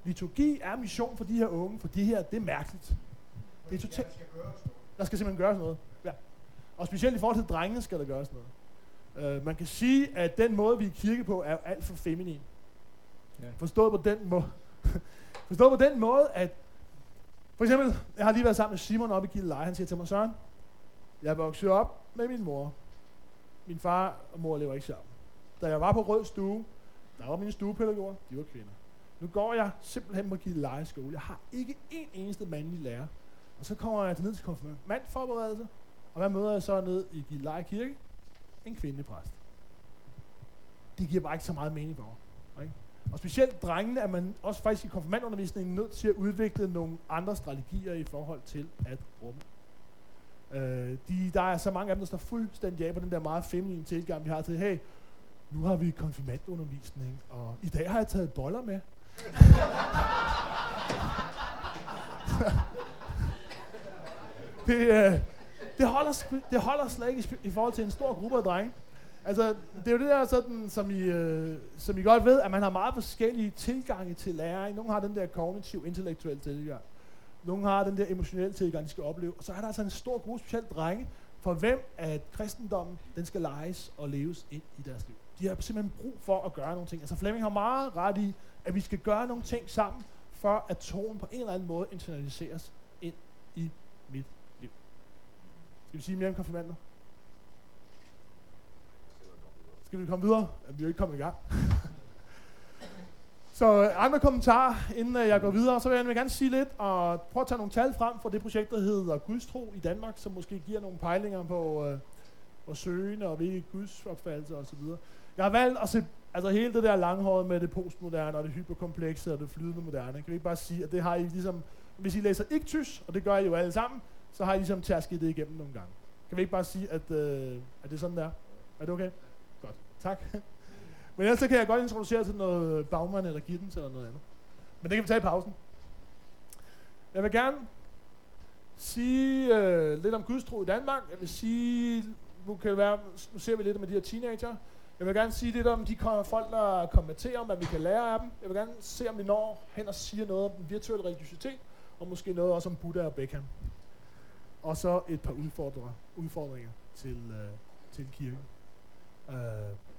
Liturgi er mission for de her unge, for de her, det er mærkeligt. Det er totalt. Der skal simpelthen gøres noget. Ja. Og specielt i forhold til drengene skal der gøres noget. Uh, man kan sige, at den måde, vi er kirke på, er alt for feminin. Ja. Forstået på den måde. *laughs* Forstået på den måde, at for eksempel, jeg har lige været sammen med Simon oppe i Gilleleje. Han siger til mig, Søren, jeg voksede op med min mor. Min far og mor lever ikke sammen. Da jeg var på Rød Stue, der var mine stuepædagoger, de var kvinder. Nu går jeg simpelthen på Gilleleje skole. Jeg har ikke en eneste mandlig lærer. Og så kommer jeg ned til konfirmandforberedelse, og hvad møder jeg så ned i Gilleleje Kirke? En kvindepræst. Det giver bare ikke så meget mening for mig. Ikke? Og specielt drengene er man også faktisk i konfirmandundervisningen nødt til at udvikle nogle andre strategier i forhold til at rumme. Øh, de, der er så mange af dem, der står fuldstændig af på den der meget feminine tilgang, vi har til, hey, nu har vi konfirmandundervisning, og i dag har jeg taget boller med. *laughs* det, øh, det, holder, det holder slet ikke i, i forhold til en stor gruppe af drenge. Altså, det er jo det der sådan, som I, øh, som I godt ved, at man har meget forskellige tilgange til læring. Nogle har den der kognitiv, intellektuelle tilgang. Nogle har den der emotionelle tilgang, de skal opleve. Og så er der altså en stor gruppe, specielt drenge, for hvem at kristendommen, den skal leges og leves ind i deres liv. De har simpelthen brug for at gøre nogle ting. Altså Flemming har meget ret i, at vi skal gøre nogle ting sammen, for at troen på en eller anden måde internaliseres ind i mit liv. Skal vi sige mere om konfirmander? Skal vi komme videre? Jamen, vi er jo ikke kommet i gang. *laughs* Så øh, andre kommentarer, inden øh, jeg går videre, så vil jeg gerne sige lidt og prøve at tage nogle tal frem for det projekt, der hedder Gudstro i Danmark, som måske giver nogle pejlinger på, øh, hvor søgende og hvilke gudsopfattelser osv. Jeg har valgt at se altså hele det der langhåret med det postmoderne og det hyperkomplekse og det flydende moderne. Kan vi ikke bare sige, at det har I ligesom, hvis I læser ikke tysk, og det gør I jo alle sammen, så har I ligesom tærsket det igennem nogle gange. Kan vi ikke bare sige, at, øh, at det er sådan der? Er det okay? Tak. Men ellers så kan jeg godt introducere til noget bagmand eller Gittens eller noget andet. Men det kan vi tage i pausen. Jeg vil gerne sige øh, lidt om gudstro i Danmark. Jeg vil sige, nu, kan det være, nu ser vi lidt om de her teenager. Jeg vil gerne sige lidt om de folk, der kommenterer om, hvad vi kan lære af dem. Jeg vil gerne se, om vi når hen og siger noget om den virtuelle religiøsitet, og måske noget også om Buddha og Beckham. Og så et par udfordringer, udfordringer til, øh, til kirken. Øh,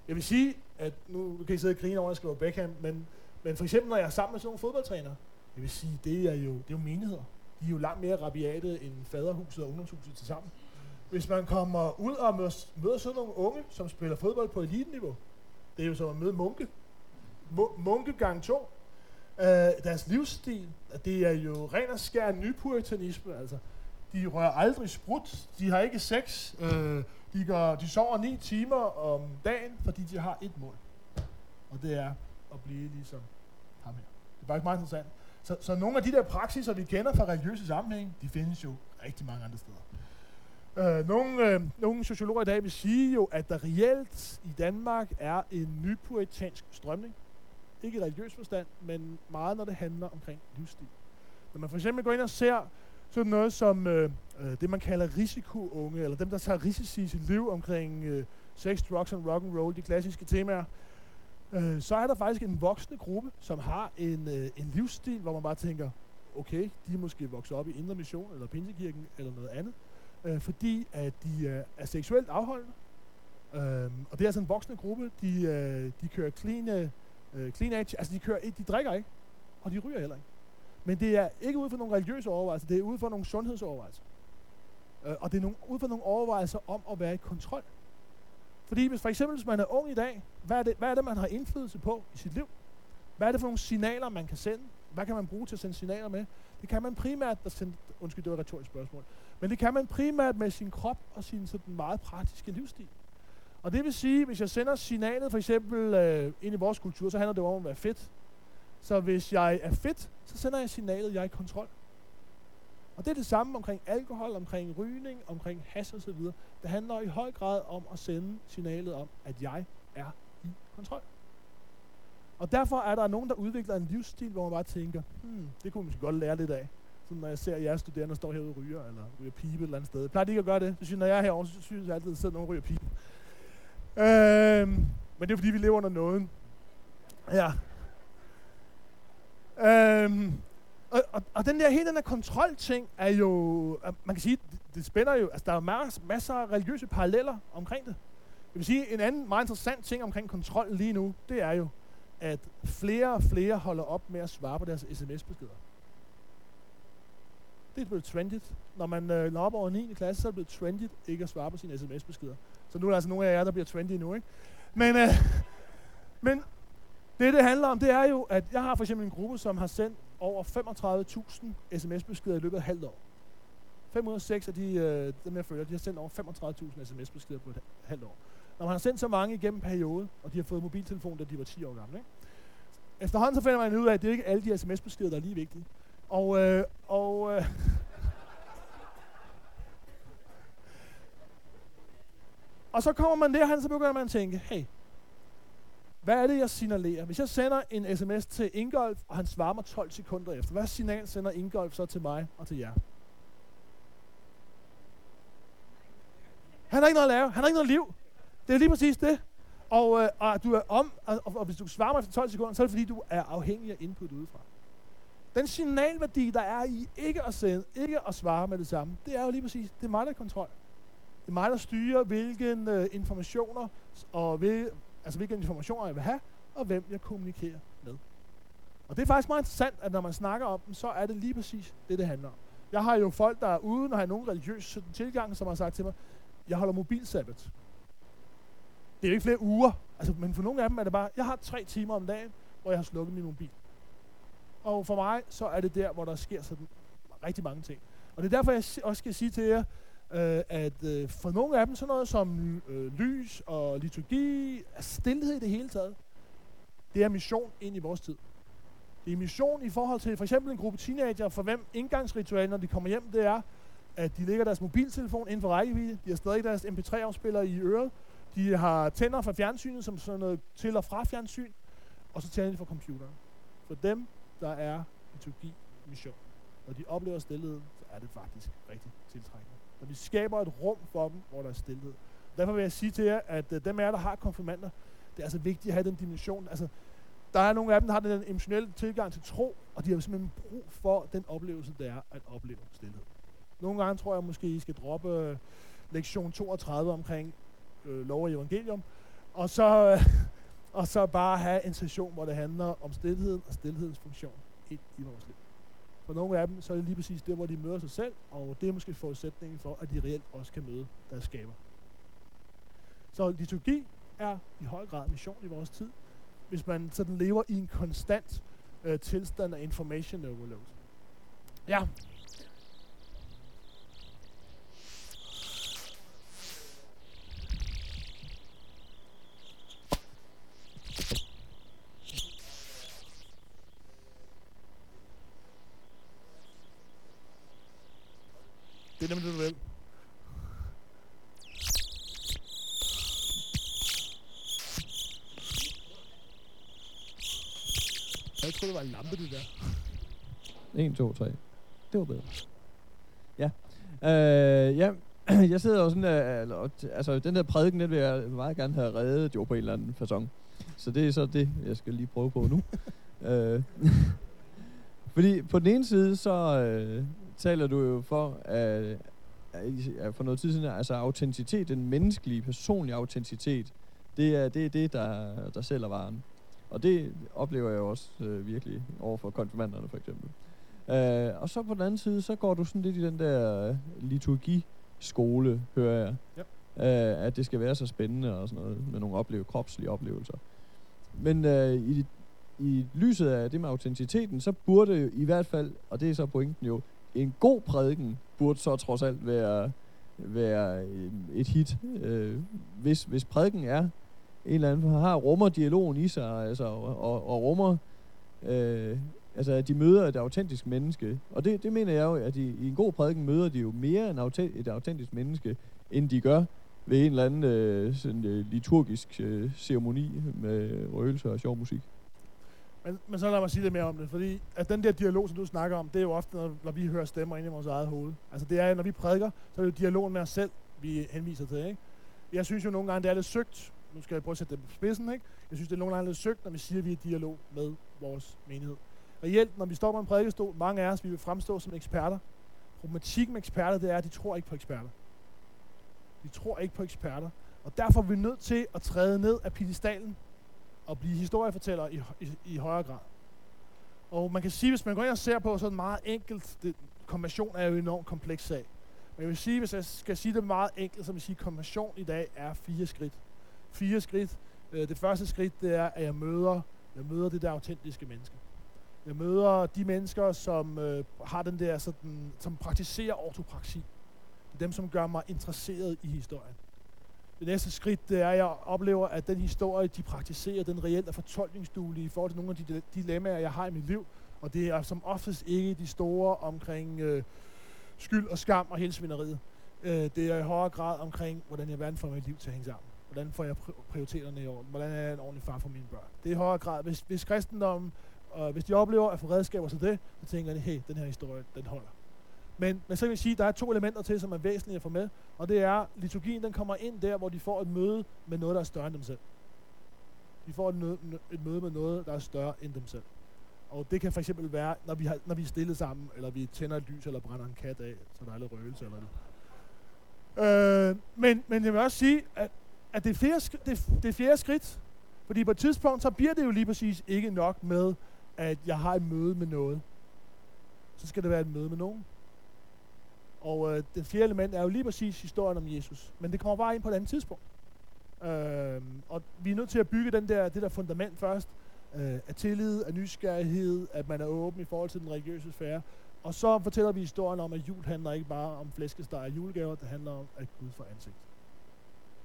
jeg vil sige, at nu kan I sidde og grine over, at jeg skriver Beckham, men, men for eksempel, når jeg er sammen med sådan nogle fodboldtrænere, jeg vil sige, det er jo, det er jo menigheder. De er jo langt mere rabiate end faderhuset og ungdomshuset til sammen. Hvis man kommer ud og møder, møder sådan nogle unge, som spiller fodbold på eliteniveau, det er jo som at møde munke. Munke gang to. Uh, deres livsstil, det er jo ren og skær nypuritanisme. Altså, de rører aldrig sprut, de har ikke sex, øh, de, går, de sover 9 timer om dagen, fordi de har et mål. Og det er at blive ligesom ham her. Det er faktisk meget interessant. Så, så nogle af de der praksiser, vi kender fra religiøse sammenhæng, de findes jo rigtig mange andre steder. Øh, nogle, øh, nogle sociologer i dag vil sige jo, at der reelt i Danmark er en nypuritansk strømning. Ikke i religiøs forstand, men meget når det handler omkring livsstil. Når man for eksempel går ind og ser sådan noget som øh, øh, det, man kalder risikounge, eller dem, der tager risici i sit liv omkring øh, sex, drugs and rock and roll, de klassiske temaer, øh, så er der faktisk en voksende gruppe, som har en, øh, en livsstil, hvor man bare tænker, okay, de er måske vokset op i Indre Mission, eller Pinsekirken, eller noget andet, øh, fordi at de øh, er seksuelt afholdende. Øh, og det er altså en voksende gruppe, de, øh, de kører clean, øh, clean age, altså de, kører, de drikker ikke, og de ryger heller ikke. Men det er ikke ud fra nogle religiøse overvejelser, det er ud fra nogle sundhedsovervejelser. Øh, og det er nogle, ud fra nogle overvejelser om at være i kontrol. Fordi hvis for eksempel, hvis man er ung i dag, hvad er, det, hvad er det, man har indflydelse på i sit liv? Hvad er det for nogle signaler, man kan sende? Hvad kan man bruge til at sende signaler med? Det kan man primært, der sende, undskyld, det var et retorisk spørgsmål, men det kan man primært med sin krop og sin sådan meget praktiske livsstil. Og det vil sige, hvis jeg sender signalet for eksempel øh, ind i vores kultur, så handler det om at være fedt. Så hvis jeg er fedt, så sender jeg signalet, at jeg er i kontrol. Og det er det samme omkring alkohol, omkring rygning, omkring has og så videre. Det handler i høj grad om at sende signalet om, at jeg er i kontrol. Og derfor er der nogen, der udvikler en livsstil, hvor man bare tænker, hmm, det kunne man godt lære lidt af. Så når jeg ser jeres studerende, står herude og ryger, eller ryger pibe et eller andet sted. Plejer de ikke at gøre det? Så synes, når jeg er herovre, så synes jeg altid, at sidder nogen og ryger pibe. Øhm, men det er fordi, vi lever under nåden. Ja. Øhm, og, og, og den der, hele den der kontrolting er jo, øh, man kan sige, det, det spænder jo, altså der er masser, masser af religiøse paralleller omkring det. Jeg vil sige, en anden meget interessant ting omkring kontrol lige nu, det er jo, at flere og flere holder op med at svare på deres sms-beskeder. Det er blevet trendigt. Når man øh, når op over 9. klasse, så er det blevet trendigt ikke at svare på sine sms-beskeder. Så nu er der altså nogle af jer, der bliver trendy nu, ikke? Men, øh, *laughs* men det, det handler om, det er jo, at jeg har for eksempel en gruppe, som har sendt over 35.000 sms-beskeder i løbet af et halvt år. 506 af de, øh, dem jeg følger, de har sendt over 35.000 sms-beskeder på et halvt år. Når man har sendt så mange igennem perioden, og de har fået mobiltelefon, da de var 10 år gamle, ikke? Efterhånden så finder man ud af, at det er ikke alle de sms-beskeder, der er lige vigtige. Og, øh, og øh, *laughs* og så kommer man der, og så begynder man at tænke, hey, hvad er det, jeg signalerer? Hvis jeg sender en sms til Ingolf, og han svarer mig 12 sekunder efter, hvad signal sender Ingolf så til mig og til jer? Han har ikke noget at lave. Han har ikke noget liv. Det er lige præcis det. Og, øh, og du er om, og, og, hvis du svarer mig efter 12 sekunder, så er det fordi, du er afhængig af input udefra. Den signalværdi, der er i ikke at sende, ikke at svare med det samme, det er jo lige præcis, det er mig, der er kontrol. Det er mig, der styrer, hvilke øh, informationer, og hvil, altså hvilke informationer jeg vil have, og hvem jeg kommunikerer med. Og det er faktisk meget interessant, at når man snakker om dem, så er det lige præcis det, det handler om. Jeg har jo folk, der er uden at have nogen religiøs tilgang, som har sagt til mig, jeg holder mobilsabbat. Det er jo ikke flere uger, altså, men for nogle af dem er det bare, jeg har tre timer om dagen, hvor jeg har slukket min mobil. Og for mig, så er det der, hvor der sker sådan rigtig mange ting. Og det er derfor, jeg også skal sige til jer, øh, at øh, for nogle af dem, sådan noget som øh, lys og liturgi, stillhed i det hele taget, det er mission ind i vores tid. Det er mission i forhold til for eksempel en gruppe teenager, for hvem indgangsritualen, når de kommer hjem, det er, at de lægger deres mobiltelefon inden for rækkevidde, de har stadig deres mp3-afspiller i øret, de har tænder fra fjernsynet som sådan noget til og fra fjernsyn, og så tænder de fra computeren. For dem, der er liturgi mission. Når de oplever stillheden, så er det faktisk rigtig tiltrækkende. Når vi skaber et rum for dem, hvor der er stillhed. Derfor vil jeg sige til jer, at øh, dem af jer, der har konfirmander, det er altså vigtigt at have den dimension. Altså, der er nogle af dem, der har den emotionelle tilgang til tro, og de har simpelthen brug for den oplevelse, det er at opleve stillhed. Nogle gange tror jeg måske, I skal droppe øh, lektion 32 omkring øh, lov og evangelium, og så, øh, *laughs* og så bare have en session, hvor det handler om stillheden og stillhedens funktion ind i vores liv. For nogle af dem, så er det lige præcis der, hvor de møder sig selv, og det er måske forudsætningen for, at de reelt også kan møde deres skaber. Så liturgi er i høj grad mission i vores tid, hvis man sådan lever i en konstant øh, tilstand af information overload. Ja. Nemlig det, du vil. Jeg tror, det var en lampe, det der. 1, 2, 3. Det var bedre. Ja. Øh, ja, *clears throat* jeg sidder jo sådan, øh, og altså den der prædiken, den vil jeg meget gerne have reddet jo på en eller anden façon. Så det er så det, jeg skal lige prøve på nu. *laughs* øh, *laughs* fordi på den ene side, så øh, taler du jo for, at, at for noget tid siden, altså autenticitet, den menneskelige, personlige autenticitet, det er det, er det der, der sælger varen. Og det oplever jeg også øh, virkelig over for konfirmanderne for eksempel. Øh, og så på den anden side, så går du sådan lidt i den der øh, liturgiskole, hører jeg. Ja. Øh, at det skal være så spændende og sådan noget, med nogle opleve, kropslige oplevelser. Men øh, i, i lyset af det med autenticiteten, så burde jo i hvert fald, og det er så pointen jo, en god prædiken burde så trods alt være, være et hit. Øh, hvis, hvis prædiken er en eller anden, har rummer dialogen i sig, altså, og, og, og rummer, øh, altså at de møder et autentisk menneske. Og det, det mener jeg jo, at i, i en god prædiken møder de jo mere en autent, et autentisk menneske, end de gør ved en eller anden øh, sådan, øh, liturgisk øh, ceremoni med røgelse og sjov musik. Men, men så lad mig sige lidt mere om det, fordi at den der dialog, som du snakker om, det er jo ofte, når, når vi hører stemmer ind i vores eget hoved. Altså det er, når vi prædiker, så er det jo dialogen med os selv, vi henviser til, ikke? Jeg synes jo nogle gange, det er lidt søgt. Nu skal jeg prøve at sætte det på spidsen, ikke? Jeg synes, det er nogle gange lidt søgt, når vi siger, at vi er i dialog med vores menighed. Reelt, når vi står på en prædikestol, mange af os, vi vil fremstå som eksperter. Problematikken med eksperter, det er, at de tror ikke på eksperter. De tror ikke på eksperter. Og derfor er vi nødt til at træde ned af pedestalen og blive historiefortæller i, i, i højere grad. Og man kan sige, hvis man går ind og ser på sådan meget enkelt, det, konversion er jo en enormt kompleks sag. Men jeg vil sige, hvis jeg skal sige det meget enkelt, så vil jeg sige, at konversion i dag er fire skridt. Fire skridt. Øh, Det første skridt, det er, at jeg møder, jeg møder det der autentiske menneske. Jeg møder de mennesker, som øh, har den der sådan, som praktiserer ortopraksi. Dem, som gør mig interesseret i historien. Det næste skridt, det er, at jeg oplever, at den historie, de praktiserer, den reelt er fortolkningsduelig i forhold til nogle af de dilemmaer, jeg har i mit liv. Og det er som oftest ikke de store omkring øh, skyld og skam og hele svineriet. Øh, det er i højere grad omkring, hvordan jeg verden får mit liv til at hænge sammen. Hvordan får jeg prioriteterne i orden? Hvordan er jeg en ordentlig far for mine børn? Det er i højere grad, hvis, hvis kristendommen, øh, hvis de oplever at få redskaber til det, så tænker de, hey, den her historie, den holder. Men, men så kan vi sige, at der er to elementer til, som er væsentlige at få med. Og det er, at liturgien den kommer ind der, hvor de får et møde med noget, der er større end dem selv. De får et, møde, et møde med noget, der er større end dem selv. Og det kan for eksempel være, når vi, har, når vi er stille sammen, eller vi tænder et lys, eller brænder en kat af, så der er lidt røgelse eller noget. Øh, men, men jeg vil også sige, at, at det, er flere, det, det er flere skridt. Fordi på et tidspunkt, så bliver det jo lige præcis ikke nok med, at jeg har et møde med noget. Så skal det være et møde med nogen. Og øh, det fjerde element er jo lige præcis historien om Jesus. Men det kommer bare ind på et andet tidspunkt. Øh, og vi er nødt til at bygge den der, det der fundament først. Øh, af tillid, af nysgerrighed, at man er åben i forhold til den religiøse sfære. Og så fortæller vi historien om, at jul handler ikke bare om flæskesteg og julegaver, det handler om, at Gud får ansigt.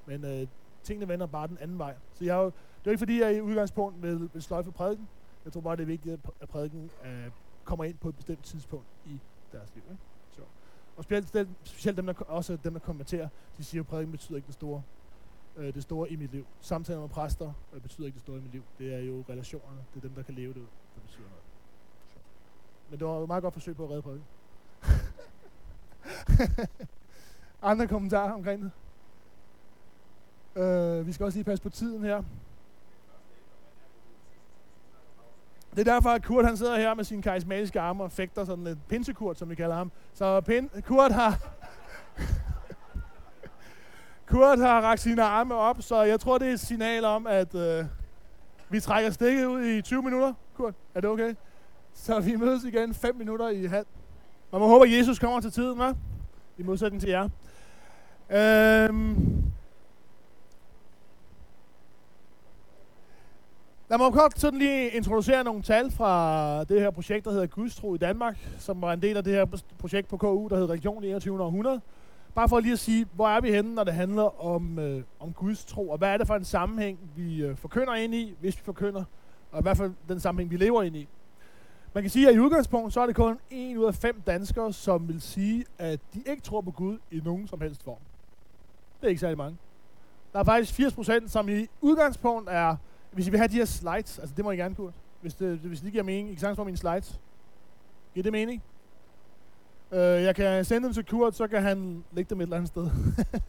Men øh, tingene vender bare den anden vej. Så jeg er jo, det er jo ikke fordi, jeg i udgangspunkt vil, vil sløjfe prædiken. Jeg tror bare, det er vigtigt, at at prædiken øh, kommer ind på et bestemt tidspunkt i deres liv. Ikke? Og specielt, specielt dem, der, også dem, der kommenterer, de siger, at prædiken betyder ikke det store, øh, det store i mit liv. Samtaler med præster øh, betyder ikke det store i mit liv. Det er jo relationerne. Det er dem, der kan leve det ud, der betyder noget. Så. Men det var et meget godt forsøg på at redde prædiken. *laughs* Andre kommentarer omkring det? Øh, vi skal også lige passe på tiden her. Det er derfor, at Kurt han sidder her med sine karismatiske arme og fægter sådan en pinsekurt, som vi kalder ham. Så pin, Kurt har... *laughs* Kurt har rakt sine arme op, så jeg tror, det er et signal om, at øh, vi trækker stikket ud i 20 minutter. Kurt, er det okay? Så vi mødes igen 5 minutter i halv. Man må håbe, at Jesus kommer til tiden, hva'? I modsætning til jer. Øhm, Lad mig kort sådan lige introducere nogle tal fra det her projekt, der hedder Gudstro i Danmark, som var en del af det her projekt på KU, der hedder Region 21 århundrede. Bare for lige at sige, hvor er vi henne, når det handler om, øh, om Guds tro, og hvad er det for en sammenhæng, vi øh, forkynder ind i, hvis vi forkynder, og i hvert fald den sammenhæng, vi lever ind i. Man kan sige, at i udgangspunkt, så er det kun en ud af fem danskere, som vil sige, at de ikke tror på Gud i nogen som helst form. Det er ikke særlig mange. Der er faktisk 80 procent, som i udgangspunkt er hvis I vil have de her slides, altså det må I gerne, Kurt. Hvis det, hvis det giver mening. I kan sagtens få mine slides. Giver det mening? Øh, jeg kan sende dem til Kurt, så kan han lægge dem et eller andet sted.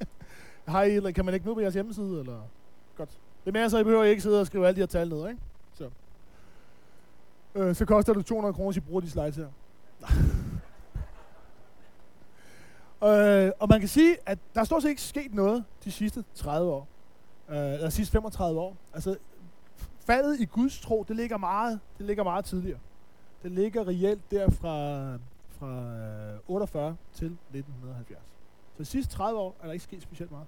*laughs* Har I, kan man lægge dem ud på jeres hjemmeside? Eller? Godt. Det er mere, så I behøver ikke sidde og skrive alle de her tal ned, ikke? Så. Øh, så koster det 200 kroner, hvis I bruger de slides her. *laughs* øh, og man kan sige, at der er stort set ikke sket noget de sidste 30 år. Øh, eller de sidste 35 år. Altså, faldet i Guds tro, det ligger meget, det ligger meget tidligere. Det ligger reelt der fra, fra øh, 48 til 1970. Så de sidste 30 år er der ikke sket specielt meget.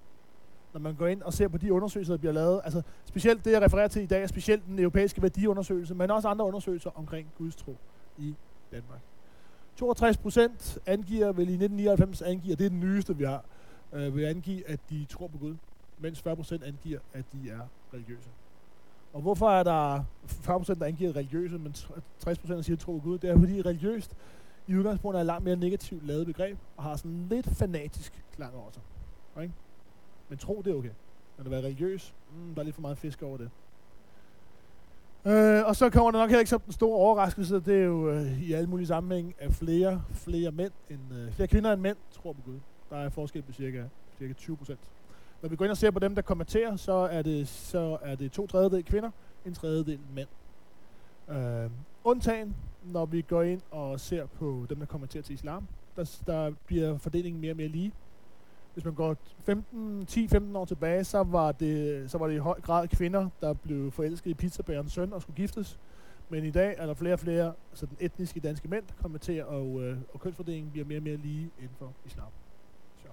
Når man går ind og ser på de undersøgelser, der bliver lavet, altså specielt det, jeg refererer til i dag, er specielt den europæiske værdiundersøgelse, men også andre undersøgelser omkring Guds tro i Danmark. 62 procent angiver, vel i 1999 angiver, det er den nyeste, vi har, øh, vil angive, at de tror på Gud, mens 40 procent angiver, at de er religiøse. Og hvorfor er der 40%, der angiver religiøse, men 60% der siger, tro på Gud? Det er fordi religiøst i udgangspunktet er et langt mere negativt lavet begreb, og har sådan lidt fanatisk klang over sig. Ikke? Men tro, det er okay. Men at være religiøs, mm, der er lidt for meget fisk over det. Øh, og så kommer der nok heller ikke som den store overraskelse, det er jo øh, i alle mulige sammenhæng, at flere, flere mænd end, øh, flere kvinder end mænd tror på Gud. Der er forskel på cirka, cirka 20 procent. Når vi går ind og ser på dem, der kommenterer, så er det, så er det to tredjedel kvinder, en tredjedel mænd. Øh, undtagen, når vi går ind og ser på dem, der kommenterer til islam, der, der bliver fordelingen mere og mere lige. Hvis man går 15, 10-15 år tilbage, så var, det, så var det i høj grad kvinder, der blev forelsket i pizzabærens søn og skulle giftes. Men i dag er der flere og flere så den etniske danske mænd, der kommenterer, og, øh, og kønsfordelingen bliver mere og mere lige inden for islam. Så.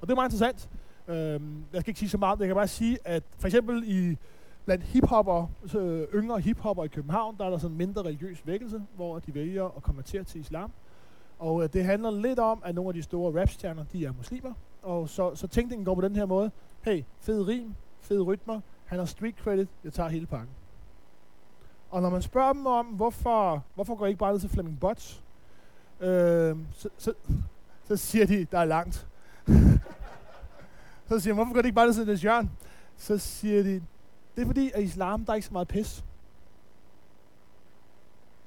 Og det er meget interessant. Øhm, jeg skal ikke sige så meget, men jeg kan bare sige, at for eksempel i blandt hiphopper, øh, yngre hiphopper i København, der er der sådan en mindre religiøs vækkelse, hvor de vælger at konvertere til islam. Og øh, det handler lidt om, at nogle af de store rapstjerner, de er muslimer. Og så, så tænkningen går på den her måde. Hey, fed rim, fed rytmer, han har street credit, jeg tager hele pakken. Og når man spørger dem om, hvorfor, hvorfor går I ikke bare ned til Fleming Butts, øh, så, så, så siger de, der er langt. *laughs* Så siger jeg, hvorfor går det ikke bare ned til Niels Jørgen? Så siger de, det er fordi, at islam, der er ikke så meget pis.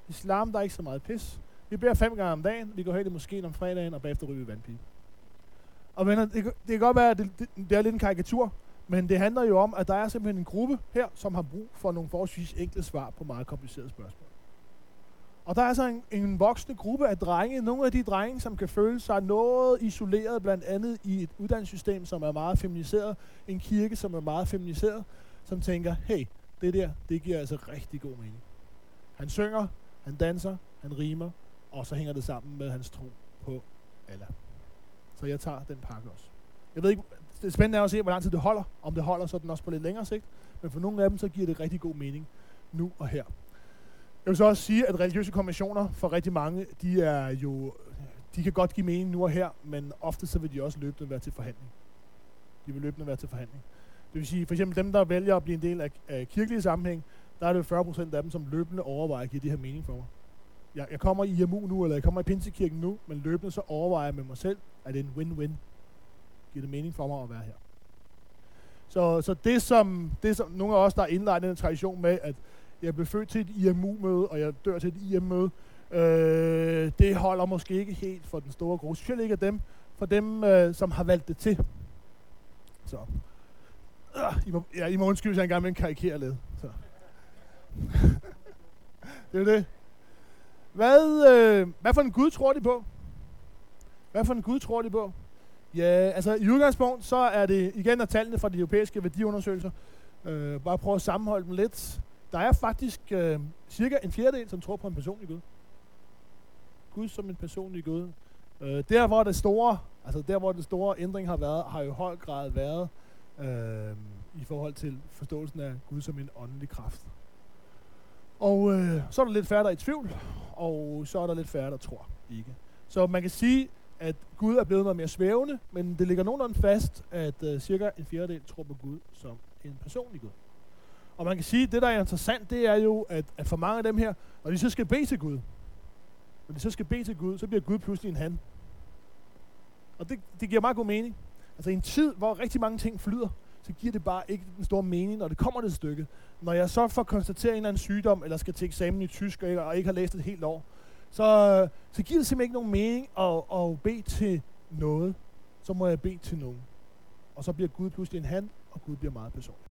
Islam, der er ikke så meget pis. Vi beder fem gange om dagen, vi går hen i moskeen om fredagen, og bagefter ryger vi vandpige. Og venner, det, det kan godt være, at det, det, det er lidt en karikatur, men det handler jo om, at der er simpelthen en gruppe her, som har brug for nogle forholdsvis enkle svar på meget komplicerede spørgsmål. Og der er så en, en voksende gruppe af drenge, nogle af de drenge, som kan føle sig noget isoleret, blandt andet i et uddannelsessystem, som er meget feminiseret, en kirke, som er meget feminiseret, som tænker, hey, det der, det giver altså rigtig god mening. Han synger, han danser, han rimer, og så hænger det sammen med hans tro på Allah. Så jeg tager den pakke også. Jeg ved ikke, det er spændende at se, hvor lang tid det holder. Om det holder sådan også på lidt længere sigt. Men for nogle af dem, så giver det rigtig god mening nu og her. Jeg vil så også sige, at religiøse konventioner for rigtig mange, de er jo, de kan godt give mening nu og her, men ofte så vil de også løbende være til forhandling. De vil løbende være til forhandling. Det vil sige, for eksempel dem, der vælger at blive en del af, af kirkelige sammenhæng, der er det 40 procent af dem, som løbende overvejer at give det her mening for mig. Jeg, jeg kommer i IMU nu, eller jeg kommer i Pinsekirken nu, men løbende så overvejer jeg med mig selv, at det er en win-win. Giver det mening for mig at være her? Så, så det, som, det som nogle af os, der er indlejret den tradition med, at jeg blev født til et IMU-møde, og jeg dør til et IM-møde, øh, det holder måske ikke helt for den store gruppe. Specielt ikke af dem, for dem, øh, som har valgt det til. Så. Øh, I, må, ja, I må undskylde, hvis jeg engang med en karikerer lidt. Så. *laughs* det er det. Hvad, øh, hvad for en Gud tror de på? Hvad for en Gud tror de på? Ja, altså i udgangspunkt, så er det igen af tallene fra de europæiske værdiundersøgelser. Øh, bare prøve at sammenholde dem lidt. Der er faktisk øh, cirka en fjerdedel, som tror på en personlig Gud. Gud som en personlig Gud. Øh, der hvor det store, altså der hvor det store ændring har været, har jo i høj grad været øh, i forhold til forståelsen af Gud som en åndelig kraft. Og øh, så er der lidt færre, der er i tvivl, og så er der lidt færre, der tror ikke. Så man kan sige, at Gud er blevet noget mere svævende, men det ligger nogenlunde fast, at øh, cirka en fjerdedel tror på Gud som en personlig Gud. Og man kan sige, at det, der er interessant, det er jo, at, at for mange af dem her, når de så skal bede til Gud, når de så skal bede til Gud, så bliver Gud pludselig en han. Og det, det giver meget god mening. Altså i en tid, hvor rigtig mange ting flyder, så giver det bare ikke den store mening, når det kommer til stykket. Når jeg så får konstateret en eller anden sygdom, eller skal til eksamen i tysk, og ikke har læst et helt år, så, så giver det simpelthen ikke nogen mening at, at bede til noget. Så må jeg bede til nogen. Og så bliver Gud pludselig en han, og Gud bliver meget personlig.